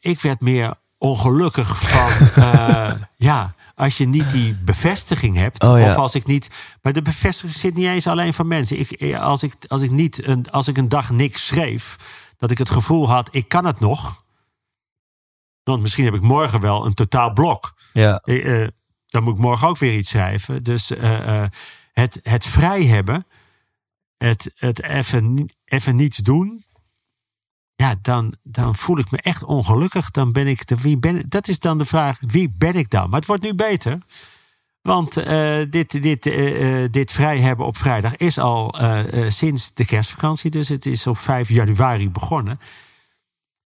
ik werd meer ongelukkig van. ja, als je niet die bevestiging hebt. Oh ja. Of als ik niet. Maar de bevestiging zit niet eens alleen van mensen. Ik, eh, als, ik, als, ik niet een, als ik een dag niks schreef. Dat ik het gevoel had, ik kan het nog. Want misschien heb ik morgen wel een totaal blok. ja, Eh, eh, dan moet ik morgen ook weer iets schrijven. Dus het, het vrij hebben, het, het even, even niets doen. Ja, dan, dan voel ik me echt ongelukkig. Dan ben ik de, wie ben, dat is dan de vraag, wie ben ik dan? Maar het wordt nu beter. Want eh, dit, dit, eh, eh, dit vrij hebben op vrijdag is al sinds de kerstvakantie. Dus het is op 5 januari begonnen.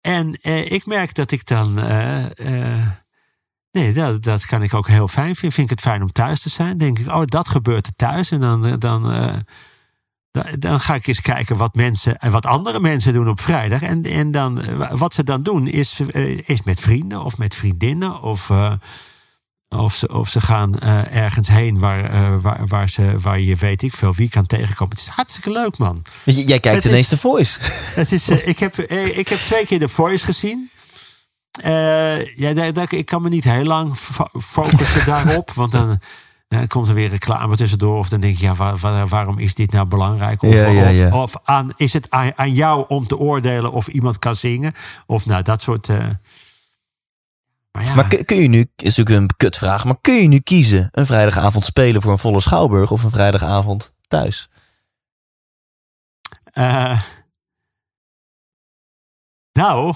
En ik merk dat ik dan... Nee, dat, dat kan ik ook heel fijn vinden. Vind ik het fijn om thuis te zijn? Denk ik, oh, dat gebeurt er thuis. En dan, dan, dan, dan ga ik eens kijken wat mensen en wat andere mensen doen op vrijdag. En, en dan, eh, wat ze dan doen, is, eh, is met vrienden of met vriendinnen. Of, eh, of, ze, of ze gaan ergens heen waar, waar, waar, ze, waar je weet ik veel wie kan tegenkomen. Het is hartstikke leuk, man. J- jij kijkt Het ineens is- de voice. Het is, ik, heb, ik heb twee keer de Voice gezien. Ja, daar, daar- ik kan me niet heel lang fo- focussen daarop. Want dan eh, komt er weer reclame tussendoor. Of dan denk je, ja, waar- waar- waarom is dit nou belangrijk? Of, Ja, ja, of, ja. of aan, is het aan, aan jou om te oordelen of iemand kan zingen? Of nou, dat soort... eh, maar ja, Maar kun, kun je nu, is natuurlijk een kutvraag, maar kun je nu kiezen een vrijdagavond spelen voor een volle schouwburg of een vrijdagavond thuis? eh, nou,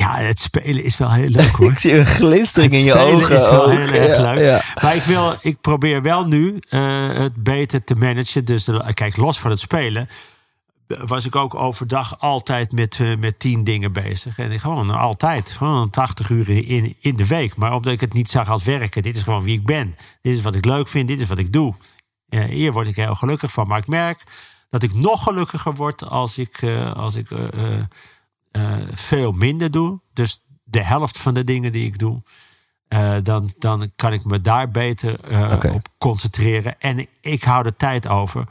ja, het spelen is wel heel leuk hoor. Ik zie een glinstering Het in je spelen ogen. is wel ook. heel erg leuk. ja. Maar ik, wil, ik probeer wel nu eh, het beter te managen. Dus de- kijk, los van het spelen. was ik ook overdag altijd met, eh, met tien dingen bezig. En ik gewoon altijd, gewoon 80 uur in, in de week. Maar omdat ik het niet zag als werken. Dit is gewoon wie ik ben. Dit is wat ik leuk vind, dit is wat ik doe. Eh, hier word ik heel gelukkig van. Maar ik merk dat ik nog gelukkiger word als ik, eh, als ik eh, veel minder doe. Dus de helft van de dingen die ik doe. eh, dan, dan kan ik me daar beter eh, op concentreren. En ik, hou de tijd over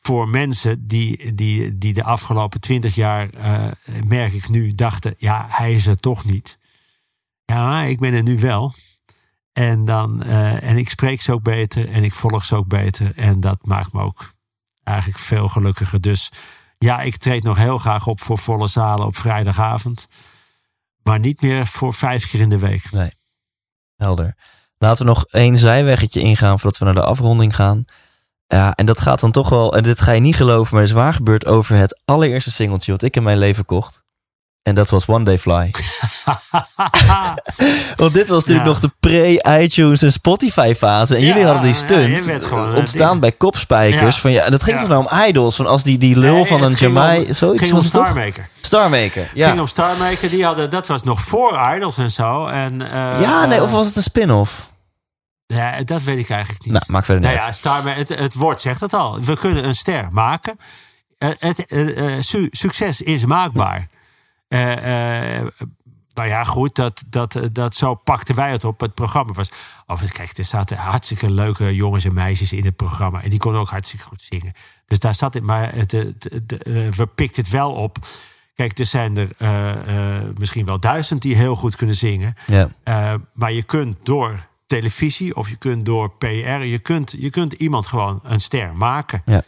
voor mensen die, die, die de afgelopen twintig jaar, merk ik nu, dachten: ja, hij is er toch niet. Ja, ik ben er nu wel. En, dan, en ik spreek ze ook beter en ik volg ze ook beter. En dat maakt me ook eigenlijk veel gelukkiger. Dus ja, ik treed nog heel graag op voor volle zalen op vrijdagavond. Maar niet meer voor vijf keer in de week. Helder. Laten we nog één zijweggetje ingaan voordat we naar de afronding gaan. Ja, en dat gaat dan toch wel, en dit ga je niet geloven, maar het is waar gebeurd over het allereerste singeltje wat ik in mijn leven kocht. En dat was One Day Fly. Want dit was natuurlijk Ja. nog de pre-iTunes en Spotify fase. En Ja, jullie hadden die stunt gewoon, eh, ontstaan bij kopspijkers. Ja. Van, ja, en dat ging volgens mij om idols. Van als die, die lul Nee, van het een Jamai, zoiets ging om het? Starmaker. Starmaker, Het ja. ging om Starmaker. Die hadden, dat was nog voor Idols en zo. En, eh, ja, nee, of was het een spin-off? Ja, dat weet ik eigenlijk niet. Nou, maakt verder niet Nou ja, Starman, het, het woord zegt het al. We kunnen een ster maken. Eh, het, eh, eh, su- succes is maakbaar. Eh, eh, maar ja, goed, dat, dat, dat zo pakten wij het op. Het programma was. Of, kijk, er zaten hartstikke leuke jongens en meisjes in het programma. En die konden ook hartstikke goed zingen. Dus daar zat het. Maar het, het- het- eh, we pikten het wel op. Kijk, er zijn er misschien wel duizend die heel goed kunnen zingen. Ja. Uh, maar je kunt door televisie of je kunt door PR, je kunt, je kunt iemand gewoon een ster maken. Ja.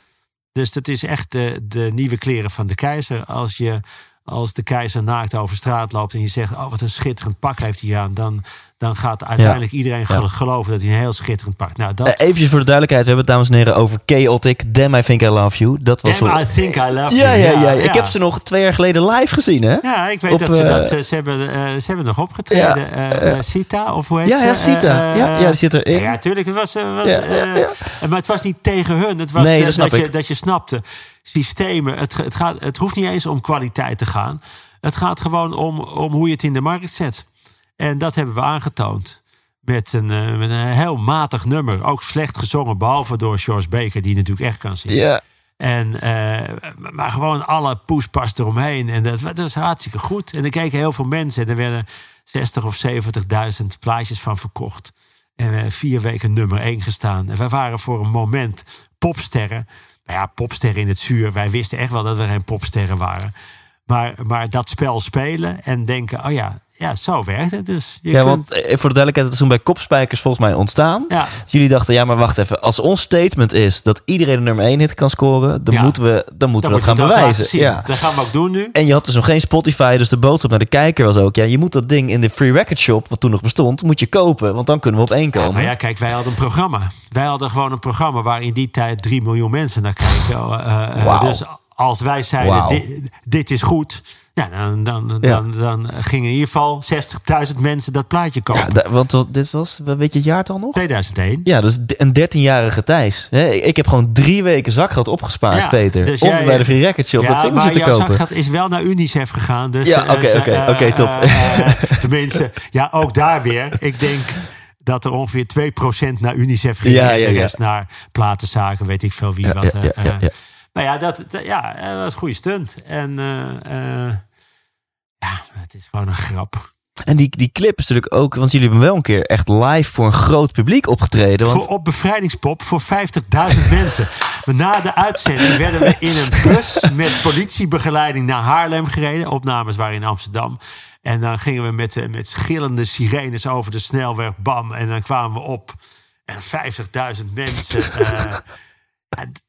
Dus dat is echt de, de nieuwe kleren van de keizer. Als je als de keizer naakt over straat loopt en je zegt, oh wat een schitterend pak heeft hij aan, dan, dan gaat uiteindelijk iedereen gel- Ja. geloven dat hij een heel schitterend pak. Nou, dat. Eh, eventjes voor de duidelijkheid. We hebben het, dames en heren, over Chaotic. Damn, I Think I Love You. Dat was Damn, wel- I think I love ja, you. ja, ja, Ik heb ze nog twee jaar geleden live gezien, hè? Ja, ik weet op, dat ze, eh, dat ze, ze, hebben, eh, ze hebben nog opgetreden. Ja, eh, Sita, of hoe heet Ja, ze? ja, Sita. Ja, ja, die zit erin. Ja, ja, tuurlijk. Het was, was, Ja, ja, ja. Maar het was niet tegen hun. Het was Nee, dat snap je, dat je snapte. Systemen. Het, het, gaat, het hoeft niet eens om kwaliteit te gaan. Het gaat gewoon om, om hoe je het in de markt zet. En dat hebben we aangetoond. Met een, eh, met een heel matig nummer. Ook slecht gezongen. Behalve door George Baker, die natuurlijk echt kan zingen. Ja. En, eh, maar gewoon alle poespas eromheen. En dat, dat was hartstikke goed. En er keken heel veel mensen. En er werden 60 of 70.000 plaatjes van verkocht. En we hebben vier weken nummer 1 gestaan. En wij waren voor een moment popsterren. Nou ja, popsterren in het zuur. Wij wisten echt wel dat we geen popsterren waren. Maar, maar dat spel spelen en denken, oh ja, ja zo werkt het dus. Je Ja, kunt- want eh, voor de duidelijkheid, het is toen bij Kopspijkers volgens mij ontstaan. ja, Jullie dachten, ja, maar wacht even. Als ons statement is dat iedereen een nummer 1 hit kan scoren, dan Ja. moeten we, dan moeten dan we dat gaan bewijzen. Ja. Dat gaan we ook doen nu. En je had dus nog geen Spotify, dus de boodschap naar de kijker was ook... ja, je moet dat ding in de Free Record Shop, wat toen nog bestond, moet je kopen. Want dan kunnen we op één Ja, komen. maar ja, kijk, wij hadden een programma. Wij hadden gewoon een programma waar in die tijd 3 miljoen mensen naar kijken. Eh, eh, Wauw. Dus als wij zeiden, dit, dit is goed. Ja, dan, dan, Ja. dan, dan gingen in ieder geval 60.000 mensen dat plaatje kopen. Ja, want dit was, weet je het jaartal nog? 2001. Ja, dus een 13-jarige Thijs. Ik heb gewoon drie weken zakgeld opgespaard, Ja, Peter. dus om jij- bij de Free Record Shop dat singeltje te jouw kopen. zakgeld is wel naar Unicef gegaan. Dus, Ja, eh, oké, ze- oké, eh, oké, top. eh, eh, tenminste, ja, ook daar weer. Ik denk dat er ongeveer 2% naar Unicef ging. Ja, en ja, de ja. rest naar platenzaken, weet ik veel wie Ja, wat. Nou ja, dat, dat- ja, eh, dat was een goede stunt. En eh, eh, ja, het is gewoon een grap. En die, die clip is natuurlijk ook, want jullie hebben wel een keer echt live voor een groot publiek opgetreden. Want, Voor, op bevrijdingspop voor 50.000 mensen. Maar Na de uitzending werden we in een bus met politiebegeleiding naar Haarlem gereden. Opnames waren in Amsterdam. En dan gingen we met, met schillende sirenes over de snelweg. Bam. En dan kwamen we op. En 50.000 mensen. ja,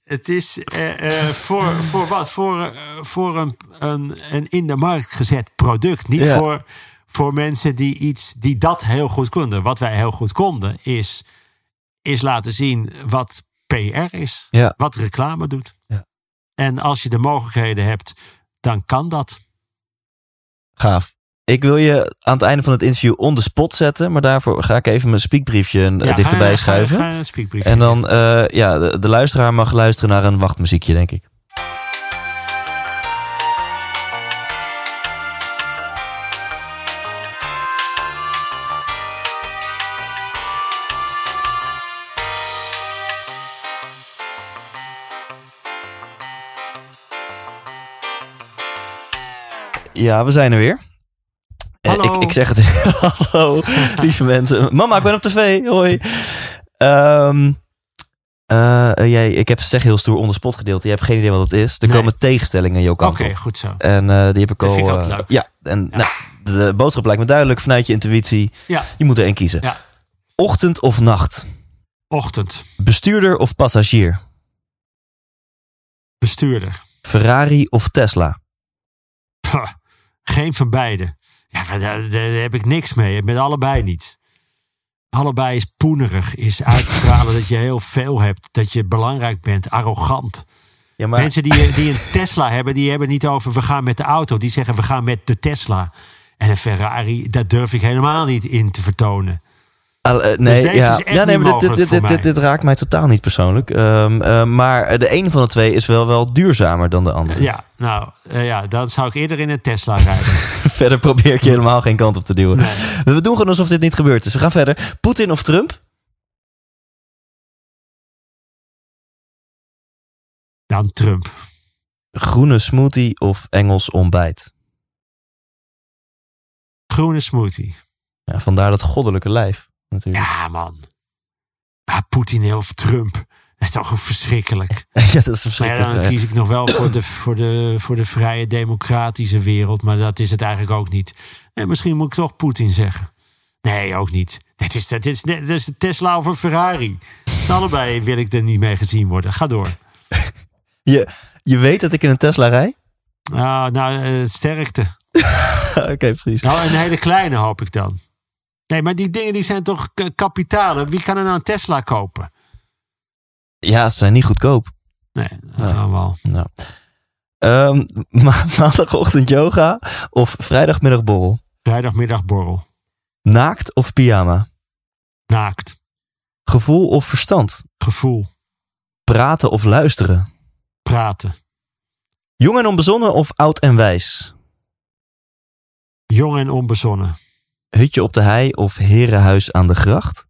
het is eh, eh, voor, voor wat? Voor, eh, voor een, een, een in de markt gezet product. Niet Ja. voor, voor mensen die, iets, die dat heel goed konden. Wat wij heel goed konden is, is laten zien wat PR is. Ja. Wat reclame doet. Ja. En als je de mogelijkheden hebt, dan kan dat. gaaf. Ik wil je aan het einde van het interview on the spot zetten. Maar daarvoor ga ik even mijn speakbriefje eh, dichterbij schuiven. En dan, eh, ja, de luisteraar mag luisteren naar een wachtmuziekje, denk ik. Ja, we zijn er weer. Eh, Hallo. Ik, ik zeg het. Hallo, lieve mensen. Mama, ik ben op tv. Hoi. Ehm, eh, jij, ik heb zeg heel stoer onder spot gedeeld. Je hebt geen idee wat het is. Er Nee. komen tegenstellingen jouw kant Oké, goed zo. En eh, die heb ik Dat al. vind ik eh, altijd leuk. Ja, en Nou, de boodschap lijkt me duidelijk vanuit je intuïtie. Ja. Je moet er één kiezen. Ja. Ochtend of nacht? Ochtend. Bestuurder of passagier? Bestuurder. Ferrari of Tesla? Puh, geen van beide. Ja, daar heb ik niks mee. Met allebei niet. Allebei is poenerig. Is uitstralen dat je heel veel hebt. Dat je belangrijk bent. Arrogant. Ja, maar Mensen die, die een Tesla hebben, die hebben niet over we gaan met de auto. Die zeggen we gaan met de Tesla. En een Ferrari, daar durf ik helemaal niet in te vertonen. Eh, nee, Dus ja. ja, nee, maar dit, dit, dit, dit, raakt mij totaal niet persoonlijk. Ehm, eh, maar de een van de twee is wel, wel duurzamer dan de andere. Ja, nou, eh, ja, dan zou ik eerder in een Tesla rijden. Verder probeer ik je helemaal geen kant op te duwen. Nee. We doen gewoon alsof dit niet gebeurd is. We gaan verder. Poetin of Trump? Dan Trump. Groene smoothie of Engels ontbijt? Groene smoothie. Ja, vandaar dat goddelijke lijf. Natuurlijk. Ja, man. Maar Poetin of Trump. Dat is toch verschrikkelijk. Ja, dat is Maar ja, verschrikkelijk. dan kies ik nog wel voor de, voor, de, voor de vrije democratische wereld. Maar dat is het eigenlijk ook niet. En misschien moet ik toch Poetin zeggen. Nee, ook niet. Dit is, dit is, dit is de Tesla of een Ferrari. Allebei wil ik er niet mee gezien worden. Ga door. je, je weet dat ik in een Tesla rij? Nou, nou eh, sterkte. Oké, precies. Nou, een hele kleine hoop ik dan. Nee, maar die dingen die zijn toch kapitalen. Wie kan er nou een Tesla kopen? Ja, ze zijn niet goedkoop. Nee, dat Nee. gaan we al. Nou. Ehm, ma- maandagochtend yoga of vrijdagmiddagborrel? Vrijdagmiddagborrel. Naakt of pyjama? Naakt. Gevoel of verstand? Gevoel. Praten of luisteren? Praten. Jong en onbezonnen of oud en wijs? Jong en onbezonnen. Hutje op de hei of herenhuis aan de gracht?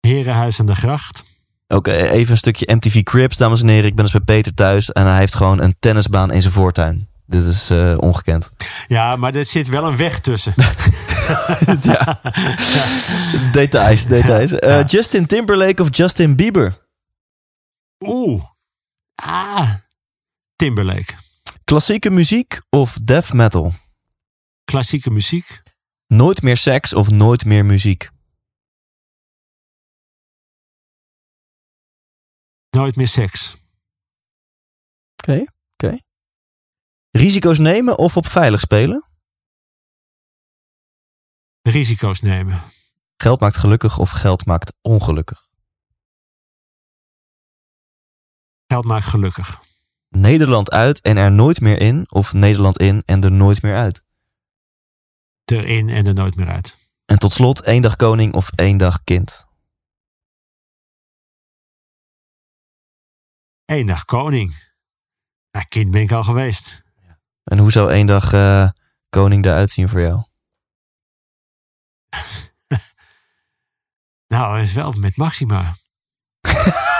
Herenhuis aan de gracht. Oké, even een stukje MTV Cribs, dames en heren. Ik ben dus bij Peter thuis en hij heeft gewoon een tennisbaan in zijn voortuin. Dit is eh, ongekend. Ja, maar er zit wel een weg tussen. ja. Details, details. Eh, Ja. Justin Timberlake of Justin Bieber? Oeh. Ah. Timberlake. Klassieke muziek of death metal? Klassieke muziek. Nooit meer seks of nooit meer muziek? Nooit meer seks. Oké, oké. Risico's nemen of op veilig spelen? Risico's nemen. Geld maakt gelukkig of geld maakt ongelukkig? Geld maakt gelukkig. Nederland uit en er nooit meer in of Nederland in en er nooit meer uit? Erin en er nooit meer uit. En tot slot één dag koning of één dag kind? Eén dag koning. Ja, kind ben ik al geweest. En hoe zou één dag eh, koning eruit zien voor jou? Nou, is wel met Maxima.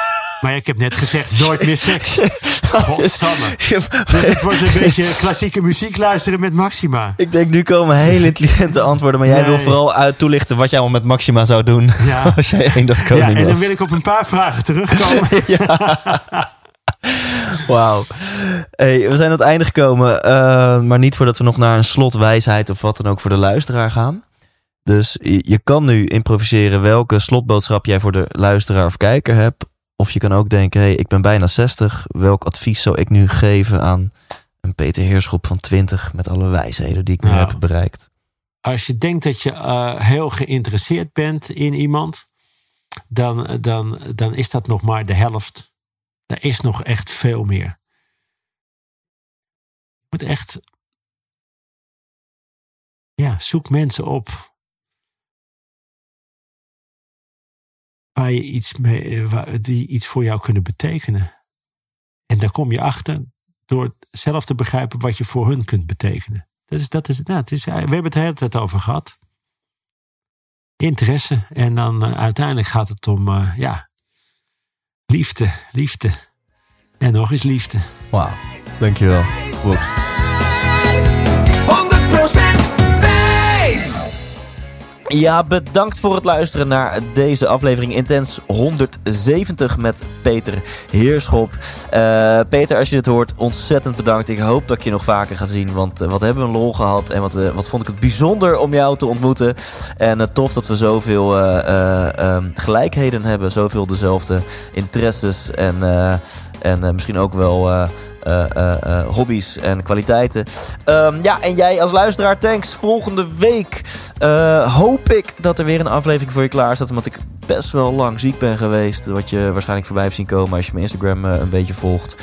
maar ja, ik heb net gezegd, nooit meer seks. Godsamme. Dus het wordt een beetje klassieke muziek luisteren met Maxima. Ik denk, nu komen hele intelligente antwoorden. Maar jij Nee. wil vooral uit toelichten wat jij allemaal met Maxima zou doen. Ja. Als jij één dag Ja, koning en dan wil ik op een paar vragen terugkomen. Wauw. Hey, we zijn aan het einde gekomen. eh, maar niet voordat we nog naar een slotwijsheid of wat dan ook voor de luisteraar gaan. Dus je kan nu improviseren welke slotboodschap jij voor de luisteraar of kijker hebt. Of je kan ook denken, hey, ik ben bijna 60. Welk advies zou ik nu geven aan een Peter Heerschop van 20 met alle wijsheden die ik nu Nou. heb bereikt? Als je denkt dat je eh, heel geïnteresseerd bent in iemand, dan, dan, dan is dat nog maar de helft. Er is nog echt veel meer. Je moet echt. Ja, zoek mensen op. waar je iets mee, eh, die iets voor jou kunnen betekenen. En daar kom je achter door zelf te begrijpen wat je voor hun kunt betekenen. Dat is, dat is, nou, het is, eh, we hebben het de hele tijd over gehad. Interesse. En dan eh, uiteindelijk gaat het om ja, liefde, liefde. En nog eens liefde. Wauw, dankjewel. 100% ja, bedankt voor het luisteren naar deze aflevering Intens 170 met Peter Heerschop. Uh, Peter, als je dit hoort, ontzettend bedankt. Ik hoop dat ik je nog vaker ga zien, want uh, wat hebben we een lol gehad. En wat, uh, wat vond ik het bijzonder om jou te ontmoeten. En tof dat we zoveel um, gelijkheden hebben, zoveel dezelfde interesses en, en misschien ook wel... Uh, hobby's en kwaliteiten. Um, ja, en jij als luisteraar, thanks. Volgende week hoop ik dat er weer een aflevering voor je klaar staat. Omdat ik best wel lang ziek ben geweest. Wat je waarschijnlijk voorbij hebt zien komen als je mijn Instagram een beetje volgt.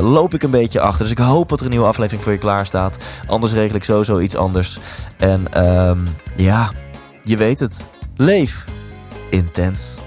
loop ik een beetje achter. Dus ik hoop dat er een nieuwe aflevering voor je klaar staat. Anders regel ik sowieso iets anders. En um, ja, je weet het. Leef intens.